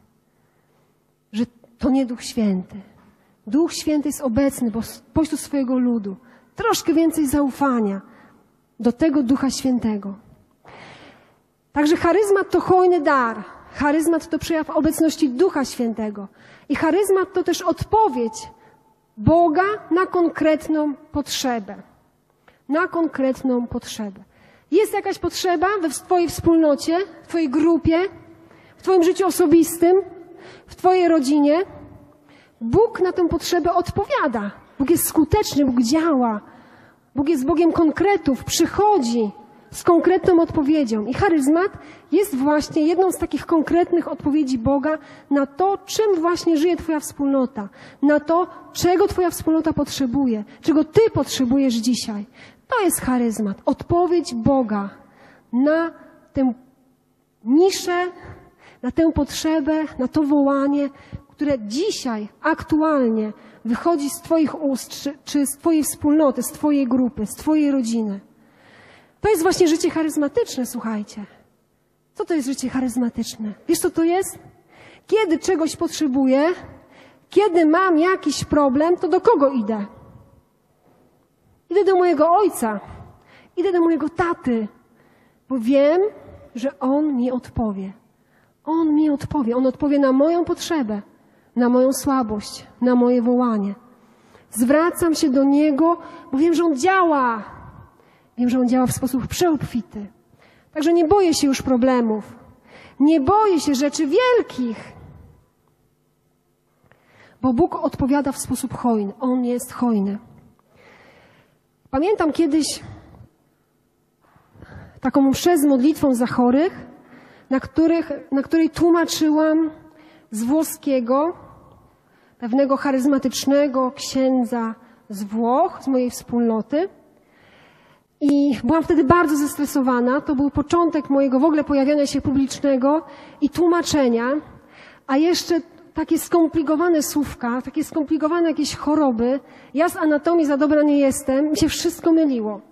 że to nie Duch Święty. Duch Święty jest obecny pośród swojego ludu. Troszkę więcej zaufania do tego Ducha Świętego. Także charyzmat to hojny dar. Charyzmat to przejaw obecności Ducha Świętego. I charyzmat to też odpowiedź Boga na konkretną potrzebę. Na konkretną potrzebę. Jest jakaś potrzeba we Twojej wspólnocie, w Twojej grupie, w Twoim życiu osobistym, w Twojej rodzinie. Bóg na tę potrzebę odpowiada. Bóg jest skuteczny, Bóg działa. Bóg jest Bogiem konkretów, przychodzi z konkretną odpowiedzią. I charyzmat jest właśnie jedną z takich konkretnych odpowiedzi Boga na to, czym właśnie żyje Twoja wspólnota, na to, czego Twoja wspólnota potrzebuje, czego Ty potrzebujesz dzisiaj. To jest charyzmat, odpowiedź Boga na tę niszę, na tę potrzebę, na to wołanie, które dzisiaj, aktualnie wychodzi z Twoich ust, czy, czy z Twojej wspólnoty, z Twojej grupy, z Twojej rodziny. To jest właśnie życie charyzmatyczne, słuchajcie. Co to jest życie charyzmatyczne? Wiesz, co to jest? Kiedy czegoś potrzebuję, kiedy mam jakiś problem, to do kogo idę? Idę do mojego ojca, idę do mojego taty, bo wiem, że on mi odpowie. On mi odpowie. On odpowie na moją potrzebę, na moją słabość, na moje wołanie. Zwracam się do niego, bo wiem, że on działa. Wiem, że on działa w sposób przeobfity. Także nie boję się już problemów. Nie boję się rzeczy wielkich. Bo Bóg odpowiada w sposób hojny. On jest hojny. Pamiętam kiedyś taką mszę z modlitwą za chorych, na, których, na której tłumaczyłam z włoskiego pewnego charyzmatycznego księdza z Włoch, z mojej wspólnoty. I byłam wtedy bardzo zestresowana. To był początek mojego w ogóle pojawiania się publicznego i tłumaczenia, a jeszcze takie skomplikowane słówka, takie skomplikowane jakieś choroby. Ja z anatomii za dobra nie jestem, mi się wszystko myliło.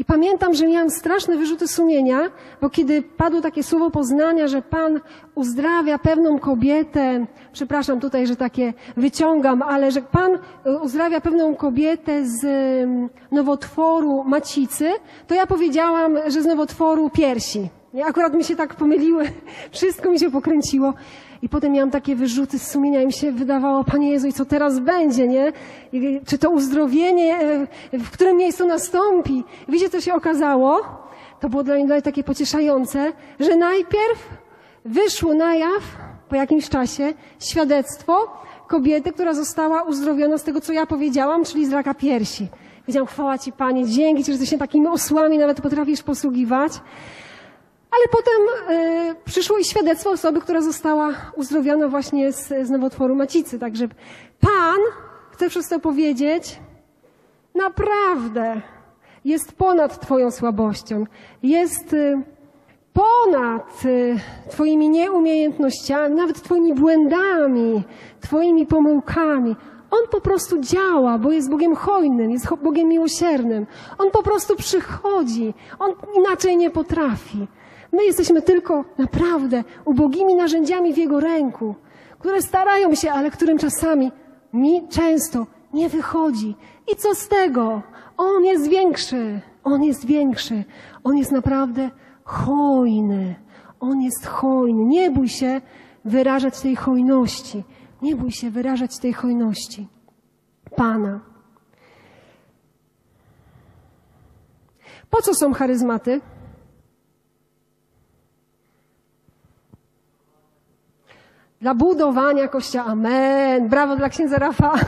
I pamiętam, że miałam straszne wyrzuty sumienia, bo kiedy padło takie słowo poznania, że Pan uzdrawia pewną kobietę, przepraszam tutaj, że takie wyciągam, ale że Pan uzdrawia pewną kobietę z mm, nowotworu macicy, to ja powiedziałam, że z nowotworu piersi. I akurat mi się tak pomyliły, wszystko mi się pokręciło. I potem miałam takie wyrzuty z sumienia i mi się wydawało, Panie Jezu, i co teraz będzie, nie? I czy to uzdrowienie, e, w którym miejscu nastąpi? Wiecie, co się okazało? To było dla mnie takie pocieszające, że najpierw wyszło na jaw po jakimś czasie świadectwo kobiety, która została uzdrowiona z tego, co ja powiedziałam, czyli z raka piersi. Powiedziałam, chwała Ci Panie, dzięki Ci, że Ty się takimi osłami nawet potrafisz posługiwać. Ale potem y, przyszło i świadectwo osoby, która została uzdrowiona właśnie z, z nowotworu macicy. Także Pan, chcę przez to powiedzieć, naprawdę jest ponad Twoją słabością. Jest y, ponad y, Twoimi nieumiejętnościami, nawet Twoimi błędami, Twoimi pomyłkami. On po prostu działa, bo jest Bogiem hojnym, jest Bogiem miłosiernym. On po prostu przychodzi. On inaczej nie potrafi. My jesteśmy tylko naprawdę ubogimi narzędziami w Jego ręku, które starają się, ale którym czasami mi często nie wychodzi. I co z tego? On jest większy. On jest większy. On jest naprawdę hojny. On jest hojny. Nie bój się wyrażać tej hojności. Nie bój się wyrażać tej hojności. Pana. Po co są charyzmaty? Dla budowania kościoła. Amen. Brawo dla księdza Rafała.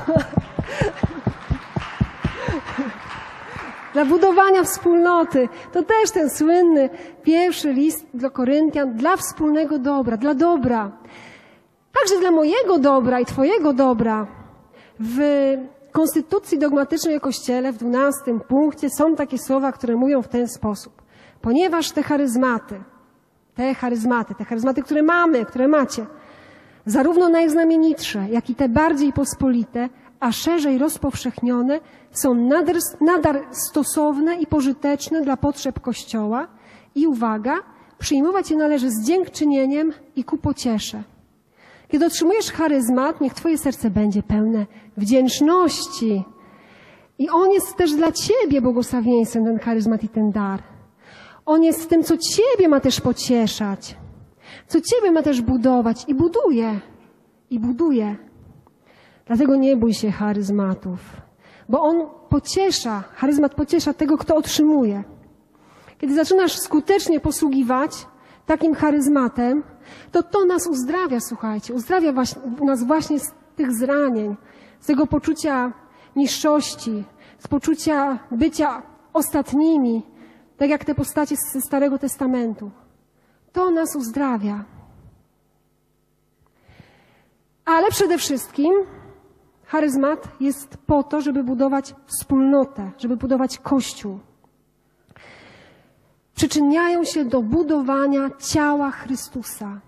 dla budowania wspólnoty. To też ten słynny pierwszy list do Koryntian dla wspólnego dobra, dla dobra. Także dla mojego dobra i Twojego dobra. W Konstytucji dogmatycznej o Kościele w dwunastym punkcie są takie słowa, które mówią w ten sposób. Ponieważ te charyzmaty, te charyzmaty, te charyzmaty, które mamy, które macie, zarówno najznamienitsze, jak i te bardziej pospolite, a szerzej rozpowszechnione, są nadal, nadal stosowne i pożyteczne dla potrzeb Kościoła i uwaga, przyjmować je należy z dziękczynieniem i ku pociesze. Kiedy otrzymujesz charyzmat, niech Twoje serce będzie pełne wdzięczności. I on jest też dla Ciebie błogosławieństwem, ten charyzmat i ten dar. On jest tym, co Ciebie ma też pocieszać co Ciebie ma też budować i buduje. I buduje. Dlatego nie bój się charyzmatów, bo on pociesza, charyzmat pociesza tego, kto otrzymuje. Kiedy zaczynasz skutecznie posługiwać takim charyzmatem, to to nas uzdrawia, słuchajcie, uzdrawia nas właśnie z tych zranień, z tego poczucia niższości, z poczucia bycia ostatnimi, tak jak te postacie ze Starego Testamentu. To nas uzdrawia. Ale przede wszystkim charyzmat jest po to, żeby budować wspólnotę, żeby budować kościół. Przyczyniają się do budowania ciała Chrystusa.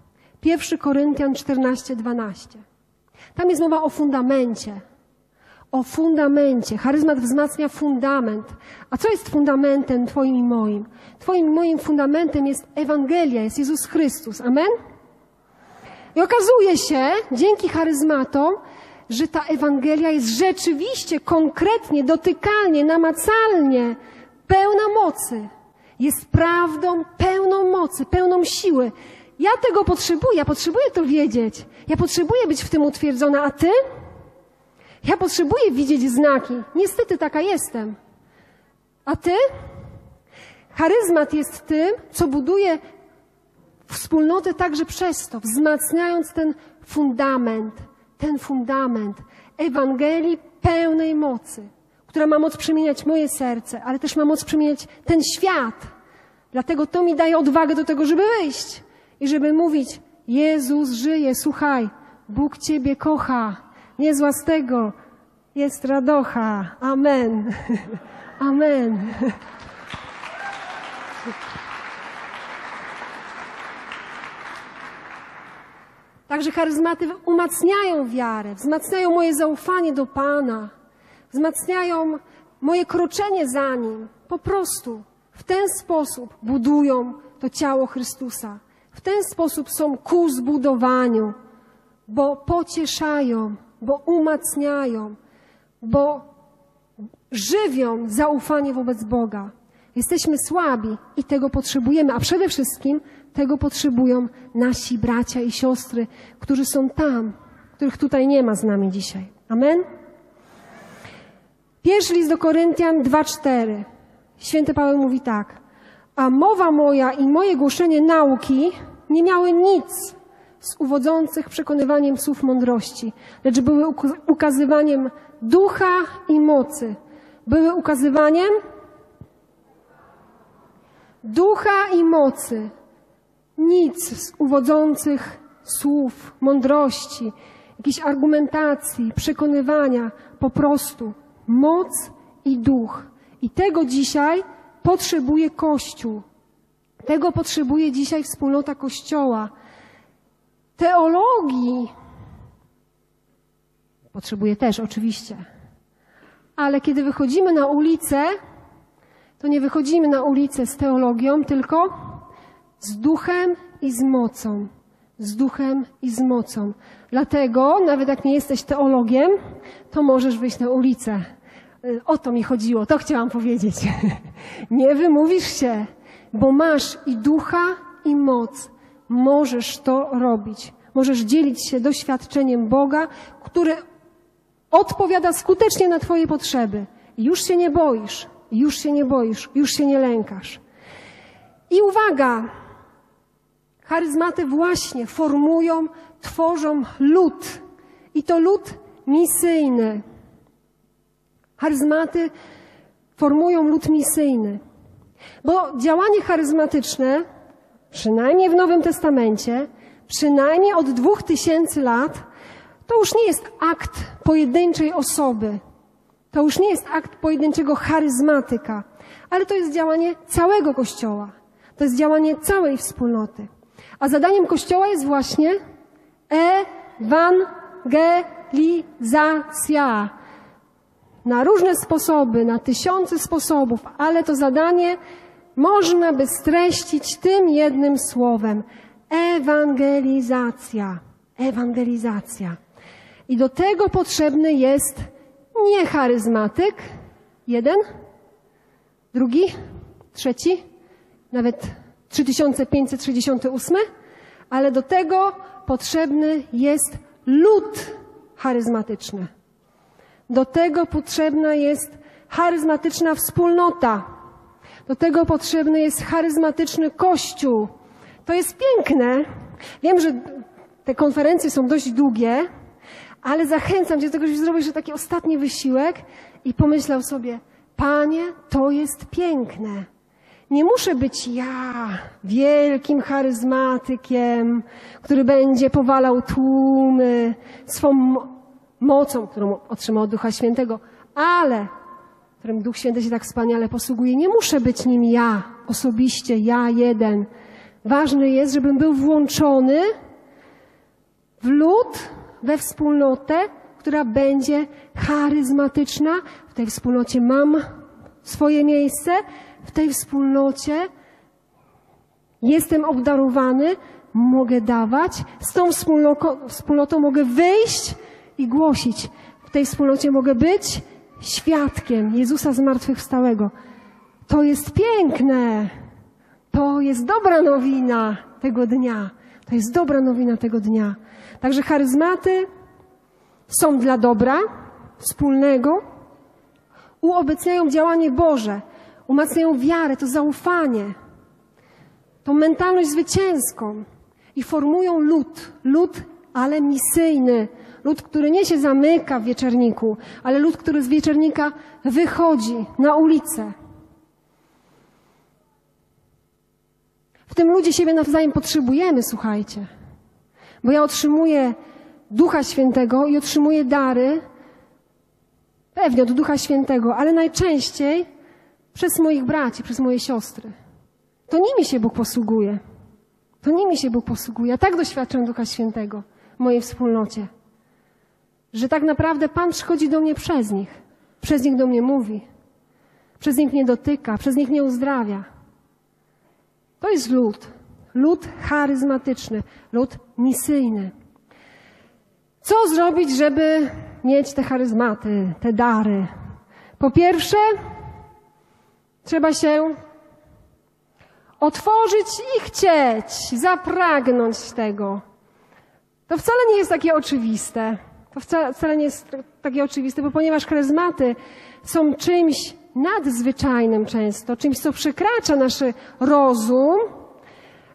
1 Koryntian 14, 12. Tam jest mowa o fundamencie. O fundamencie. Charyzmat wzmacnia fundament. A co jest fundamentem Twoim i moim? Twoim i moim fundamentem jest Ewangelia, jest Jezus Chrystus. Amen? I okazuje się, dzięki charyzmatom, że ta Ewangelia jest rzeczywiście, konkretnie, dotykalnie, namacalnie pełna mocy. Jest prawdą pełną mocy, pełną siły. Ja tego potrzebuję, ja potrzebuję to wiedzieć. Ja potrzebuję być w tym utwierdzona, a ty? Ja potrzebuję widzieć znaki. Niestety taka jestem. A ty? Charyzmat jest tym, co buduje wspólnotę także przez to, wzmacniając ten fundament, ten fundament Ewangelii pełnej mocy, która ma moc przemieniać moje serce, ale też ma moc przemieniać ten świat. Dlatego to mi daje odwagę do tego, żeby wyjść i żeby mówić, Jezus żyje, słuchaj, Bóg Ciebie kocha, nie z łasnego, jest radocha. Amen. Amen. Także charyzmaty umacniają wiarę, wzmacniają moje zaufanie do Pana, wzmacniają moje kroczenie za Nim. Po prostu w ten sposób budują to ciało Chrystusa. W ten sposób są ku zbudowaniu, bo pocieszają, bo umacniają, bo żywią zaufanie wobec Boga. Jesteśmy słabi i tego potrzebujemy, a przede wszystkim tego potrzebują nasi bracia i siostry, którzy są tam, których tutaj nie ma z nami dzisiaj. Amen? Pierwszy list do Koryntian 2,4. Święty Paweł mówi tak. A mowa moja i moje głoszenie nauki nie miały nic z uwodzących przekonywaniem słów mądrości, lecz były ukazywaniem ducha i mocy. Były ukazywaniem ducha i mocy. Nic z uwodzących słów, mądrości, jakiejś argumentacji, przekonywania, po prostu moc i duch. I tego dzisiaj potrzebuje Kościół. Tego potrzebuje dzisiaj wspólnota Kościoła. Teologii potrzebuje też, oczywiście. Ale kiedy wychodzimy na ulicę, to nie wychodzimy na ulicę z teologią, tylko z duchem i z mocą. Z duchem i z mocą. Dlatego, nawet jak nie jesteś teologiem, to możesz wyjść na ulicę. O to mi chodziło, to chciałam powiedzieć. Nie wymówisz się, bo masz i ducha, i moc. Możesz to robić. Możesz dzielić się doświadczeniem Boga, który odpowiada skutecznie na Twoje potrzeby. Już się nie boisz, już się nie boisz, już się nie lękasz. I uwaga, charyzmaty właśnie formują, tworzą lud. I to lud misyjny. Charyzmaty formują lud misyjny. Bo działanie charyzmatyczne, przynajmniej w Nowym Testamencie, przynajmniej od dwóch tysięcy lat, to już nie jest akt pojedynczej osoby. To już nie jest akt pojedynczego charyzmatyka, ale to jest działanie całego Kościoła. To jest działanie całej wspólnoty. A zadaniem Kościoła jest właśnie ewangelizacja. Na różne sposoby, na tysiące sposobów, ale to zadanie można by streścić tym jednym słowem. Ewangelizacja. Ewangelizacja. I do tego potrzebny jest nie charyzmatyk, jeden, drugi, trzeci, nawet 3568, ale do tego potrzebny jest lud charyzmatyczny. Do tego potrzebna jest charyzmatyczna wspólnota. Do tego potrzebny jest charyzmatyczny kościół. To jest piękne. Wiem, że te konferencje są dość długie, ale zachęcam cię do tego, żebyś zrobił taki ostatni wysiłek i pomyślał sobie, Panie, to jest piękne. Nie muszę być ja wielkim charyzmatykiem, który będzie powalał tłumy swą mocą, którą otrzymał od Ducha Świętego, ale którym Duch Święty się tak wspaniale posługuje. Nie muszę być nim ja, osobiście, ja jeden. Ważne jest, żebym był włączony w lud, we wspólnotę, która będzie charyzmatyczna. W tej wspólnocie mam swoje miejsce, w tej wspólnocie jestem obdarowany, mogę dawać, z tą wspólnotą, wspólnotą mogę wyjść i głosić. W tej wspólnocie mogę być świadkiem Jezusa zmartwychwstałego. To jest piękne. To jest dobra nowina tego dnia. To jest dobra nowina tego dnia. Także charyzmaty są dla dobra wspólnego, uobecniają działanie Boże, umacniają wiarę, to zaufanie, tą mentalność zwycięską i formują lud, lud, ale misyjny, lud, który nie się zamyka w wieczerniku, ale lud, który z wieczernika wychodzi na ulicę. W tym ludzie siebie nawzajem potrzebujemy, słuchajcie. Bo ja otrzymuję Ducha Świętego i otrzymuję dary, pewnie od Ducha Świętego, ale najczęściej przez moich braci, przez moje siostry. To nimi się Bóg posługuje. To nimi się Bóg posługuje. Ja tak doświadczam Ducha Świętego w mojej wspólnocie, że tak naprawdę Pan przychodzi do mnie przez nich. Przez nich do mnie mówi. Przez nich mnie dotyka, przez nich mnie uzdrawia. To jest lud. Lud charyzmatyczny, lud misyjny. Co zrobić, żeby mieć te charyzmaty, te dary? Po pierwsze, trzeba się otworzyć i chcieć, zapragnąć tego. To wcale nie jest takie oczywiste. To wcale nie jest takie oczywiste, bo ponieważ charyzmaty są czymś nadzwyczajnym często, czymś, co przekracza nasz rozum,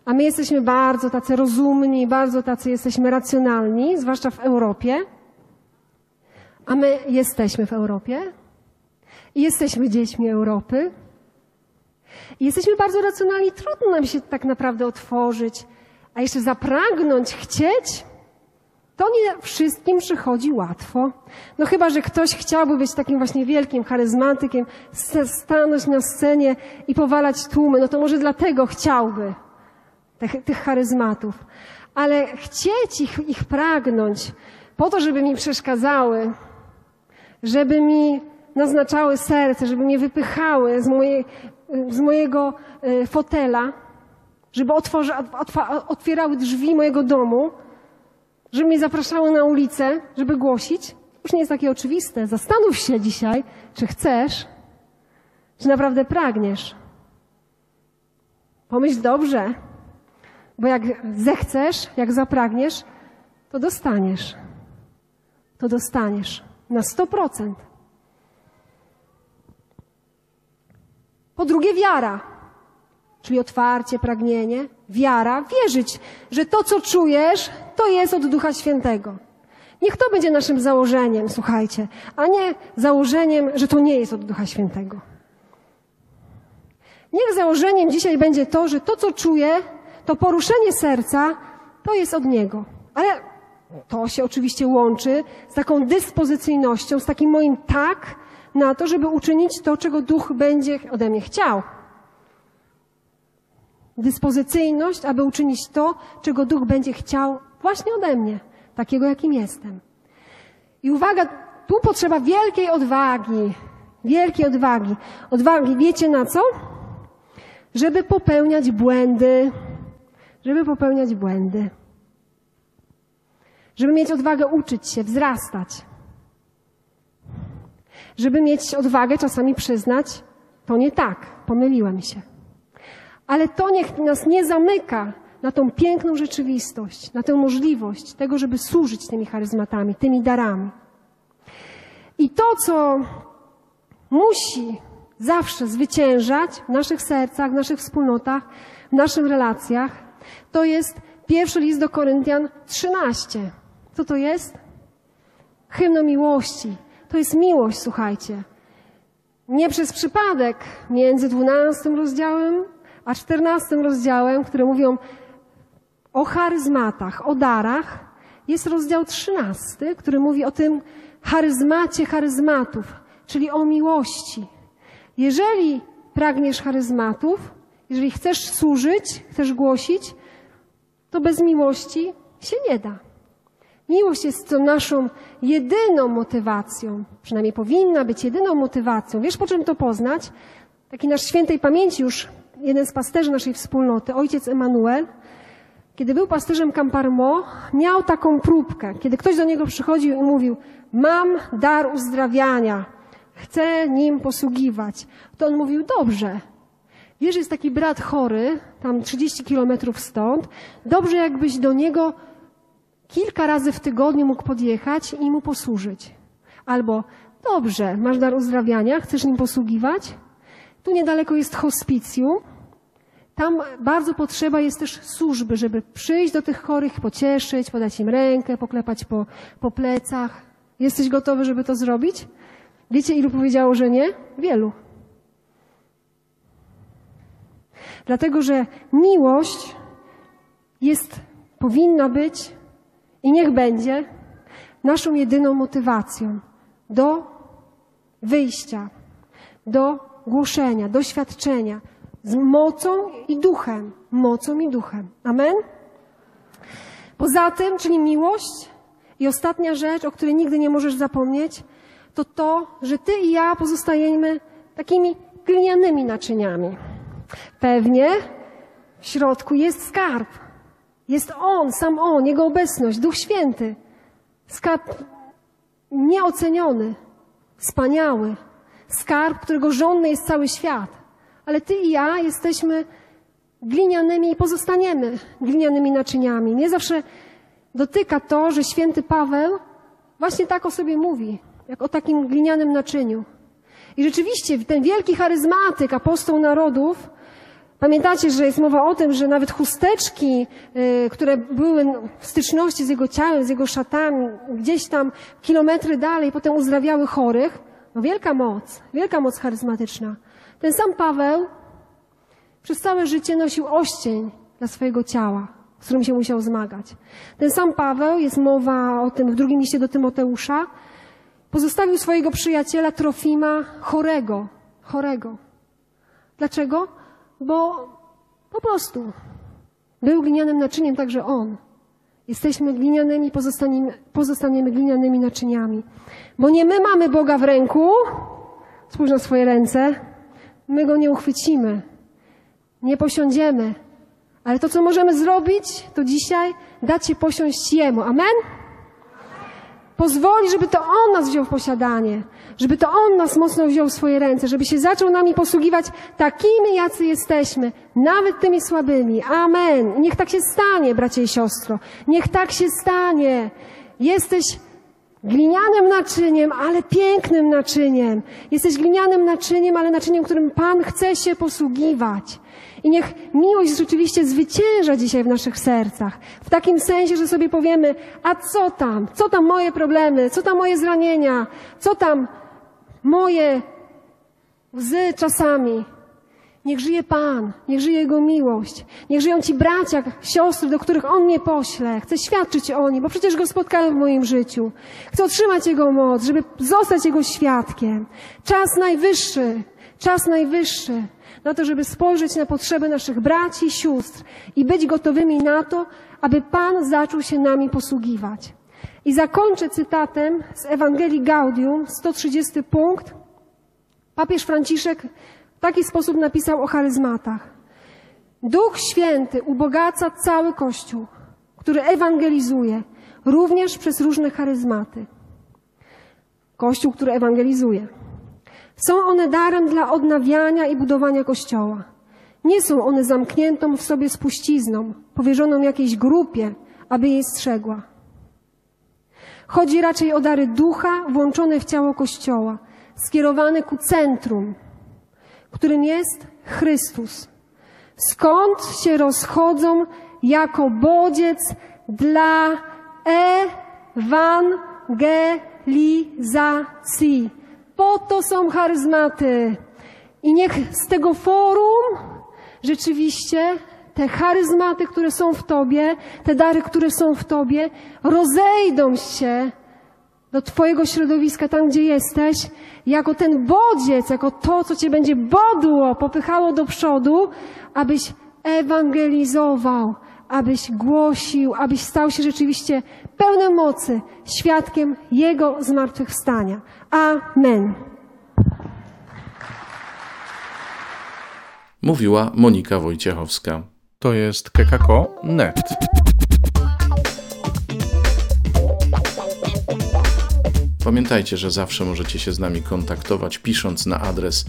a my jesteśmy bardzo tacy rozumni, bardzo tacy jesteśmy racjonalni, zwłaszcza w Europie. A my jesteśmy w Europie i jesteśmy dziećmi Europy. I jesteśmy bardzo racjonalni, trudno nam się tak naprawdę otworzyć, a jeszcze zapragnąć, chcieć, to nie wszystkim przychodzi łatwo. No chyba, że ktoś chciałby być takim właśnie wielkim charyzmatykiem, stanąć na scenie i powalać tłumy, no to może dlatego chciałby tych, tych charyzmatów. Ale chcieć ich, ich pragnąć po to, żeby mi przeszkadzały, żeby mi naznaczały serce, żeby mnie wypychały z, mojej, z mojego e, fotela, żeby otworzy, otwierały drzwi mojego domu, żeby mnie zapraszały na ulicę, żeby głosić. Już nie jest takie oczywiste. Zastanów się dzisiaj, czy chcesz, czy naprawdę pragniesz. Pomyśl dobrze, bo jak zechcesz, jak zapragniesz, to dostaniesz. To dostaniesz na 100%. Po drugie, wiara, czyli otwarcie, pragnienie, wiara, wierzyć, że to, co czujesz, to jest od Ducha Świętego. Niech to będzie naszym założeniem, słuchajcie, a nie założeniem, że to nie jest od Ducha Świętego. Niech założeniem dzisiaj będzie to, że to, co czuję, to poruszenie serca, to jest od Niego. Ale to się oczywiście łączy z taką dyspozycyjnością, z takim moim tak na to, żeby uczynić to, czego Duch będzie ode mnie chciał. Dyspozycyjność, aby uczynić to, czego Duch będzie chciał właśnie ode mnie, takiego jakim jestem. I uwaga, tu potrzeba wielkiej odwagi, wielkiej odwagi. Odwagi, wiecie na co? Żeby popełniać błędy, żeby popełniać błędy. Żeby mieć odwagę uczyć się, wzrastać. Żeby mieć odwagę czasami przyznać, to nie tak, pomyliłem się. Ale to niech nas nie zamyka na tą piękną rzeczywistość, na tę możliwość tego, żeby służyć tymi charyzmatami, tymi darami. I to, co musi zawsze zwyciężać w naszych sercach, w naszych wspólnotach, w naszych relacjach, to jest pierwszy list do Koryntian 13. Co to jest? Hymno miłości. To jest miłość, słuchajcie. Nie przez przypadek między 12 rozdziałem a 14 rozdziałem, które mówią o charyzmatach, o darach, jest rozdział 13, który mówi o tym charyzmacie charyzmatów, czyli o miłości. Jeżeli pragniesz charyzmatów, jeżeli chcesz służyć, chcesz głosić, to bez miłości się nie da. Miłość jest to naszą jedyną motywacją, przynajmniej powinna być jedyną motywacją. Wiesz, po czym to poznać? Taki nasz świętej pamięci już jeden z pasterzy naszej wspólnoty, ojciec Emanuel, kiedy był pasterzem Camparmo, miał taką próbkę. Kiedy ktoś do niego przychodził i mówił, mam dar uzdrawiania, chcę nim posługiwać, to on mówił, dobrze. Wiesz, jest taki brat chory, tam 30 kilometrów stąd, dobrze jakbyś do niego kilka razy w tygodniu mógł podjechać i mu posłużyć. Albo, dobrze, masz dar uzdrawiania, chcesz nim posługiwać? Tu niedaleko jest hospicjum, tam bardzo potrzeba jest też służby, żeby przyjść do tych chorych, pocieszyć, podać im rękę, poklepać po, po plecach. Jesteś gotowy, żeby to zrobić? Wiecie, ilu powiedziało, że nie? Wielu. Dlatego, że miłość jest, powinna być i niech będzie naszą jedyną motywacją do wyjścia, do głoszenia, doświadczenia, z mocą i duchem. Mocą i duchem. Amen? Poza tym, czyli miłość i ostatnia rzecz, o której nigdy nie możesz zapomnieć, to to, że ty i ja pozostajemy takimi glinianymi naczyniami. Pewnie w środku jest skarb. Jest On, sam On, Jego obecność, Duch Święty. Skarb nieoceniony, wspaniały. Skarb, którego żonny jest cały świat ale ty i ja jesteśmy glinianymi i pozostaniemy glinianymi naczyniami. Nie zawsze dotyka to, że święty Paweł właśnie tak o sobie mówi, jak o takim glinianym naczyniu. I rzeczywiście ten wielki charyzmatyk, apostoł narodów, pamiętacie, że jest mowa o tym, że nawet chusteczki, y, które były w styczności z jego ciałem, z jego szatami, gdzieś tam kilometry dalej, potem uzdrawiały chorych. No wielka moc, wielka moc charyzmatyczna. Ten sam Paweł przez całe życie nosił oścień dla swojego ciała, z którym się musiał zmagać. Ten sam Paweł, jest mowa o tym w drugim liście do Tymoteusza, pozostawił swojego przyjaciela Trofima chorego. Chorego. Dlaczego? Bo po prostu był glinianym naczyniem także on. Jesteśmy glinianymi, pozostaniemy, pozostaniemy glinianymi naczyniami. Bo nie my mamy Boga w ręku, spójrz na swoje ręce, my go nie uchwycimy, nie posiądziemy. Ale to, co możemy zrobić, to dzisiaj dać się posiąść Jemu. Amen? Pozwoli, żeby to On nas wziął w posiadanie, żeby to On nas mocno wziął w swoje ręce, żeby się zaczął nami posługiwać takimi, jacy jesteśmy, nawet tymi słabymi. Amen. I niech tak się stanie, bracie i siostro. Niech tak się stanie. Jesteś glinianym naczyniem, ale pięknym naczyniem. Jesteś glinianym naczyniem, ale naczyniem, którym Pan chce się posługiwać. I niech miłość rzeczywiście zwycięża dzisiaj w naszych sercach. W takim sensie, że sobie powiemy, a co tam? Co tam moje problemy? Co tam moje zranienia? Co tam moje łzy czasami? Niech żyje Pan, niech żyje Jego miłość, niech żyją Ci bracia, siostry, do których On mnie pośle. Chcę świadczyć o nich, bo przecież Go spotkałem w moim życiu. Chcę otrzymać Jego moc, żeby zostać Jego świadkiem. Czas najwyższy, czas najwyższy na to, żeby spojrzeć na potrzeby naszych braci i sióstr i być gotowymi na to, aby Pan zaczął się nami posługiwać. I zakończę cytatem z Ewangelii Gaudium, 130 punkt. Papież Franciszek w taki sposób napisał o charyzmatach. Duch Święty ubogaca cały Kościół, który ewangelizuje, również przez różne charyzmaty. Kościół, który ewangelizuje. Są one darem dla odnawiania i budowania Kościoła. Nie są one zamkniętą w sobie spuścizną, powierzoną jakiejś grupie, aby jej strzegła. Chodzi raczej o dary ducha włączone w ciało Kościoła, skierowane ku centrum, którym jest Chrystus. Skąd się rozchodzą jako bodziec dla ewangelizacji. Po to są charyzmaty. I niech z tego forum rzeczywiście te charyzmaty, które są w Tobie, te dary, które są w Tobie, rozejdą się do Twojego środowiska, tam gdzie jesteś, jako ten bodziec, jako to, co Cię będzie bodło, popychało do przodu, abyś ewangelizował, abyś głosił, abyś stał się rzeczywiście pełnym mocy, świadkiem Jego zmartwychwstania. Amen. Mówiła Monika Wojciechowska. To jest kekako.net. Pamiętajcie, że zawsze możecie się z nami kontaktować pisząc na adres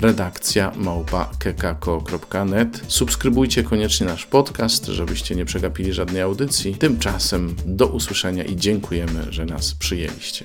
redakcja małpa.kekako.net. Subskrybujcie koniecznie nasz podcast, żebyście nie przegapili żadnej audycji. Tymczasem do usłyszenia i dziękujemy, że nas przyjęliście.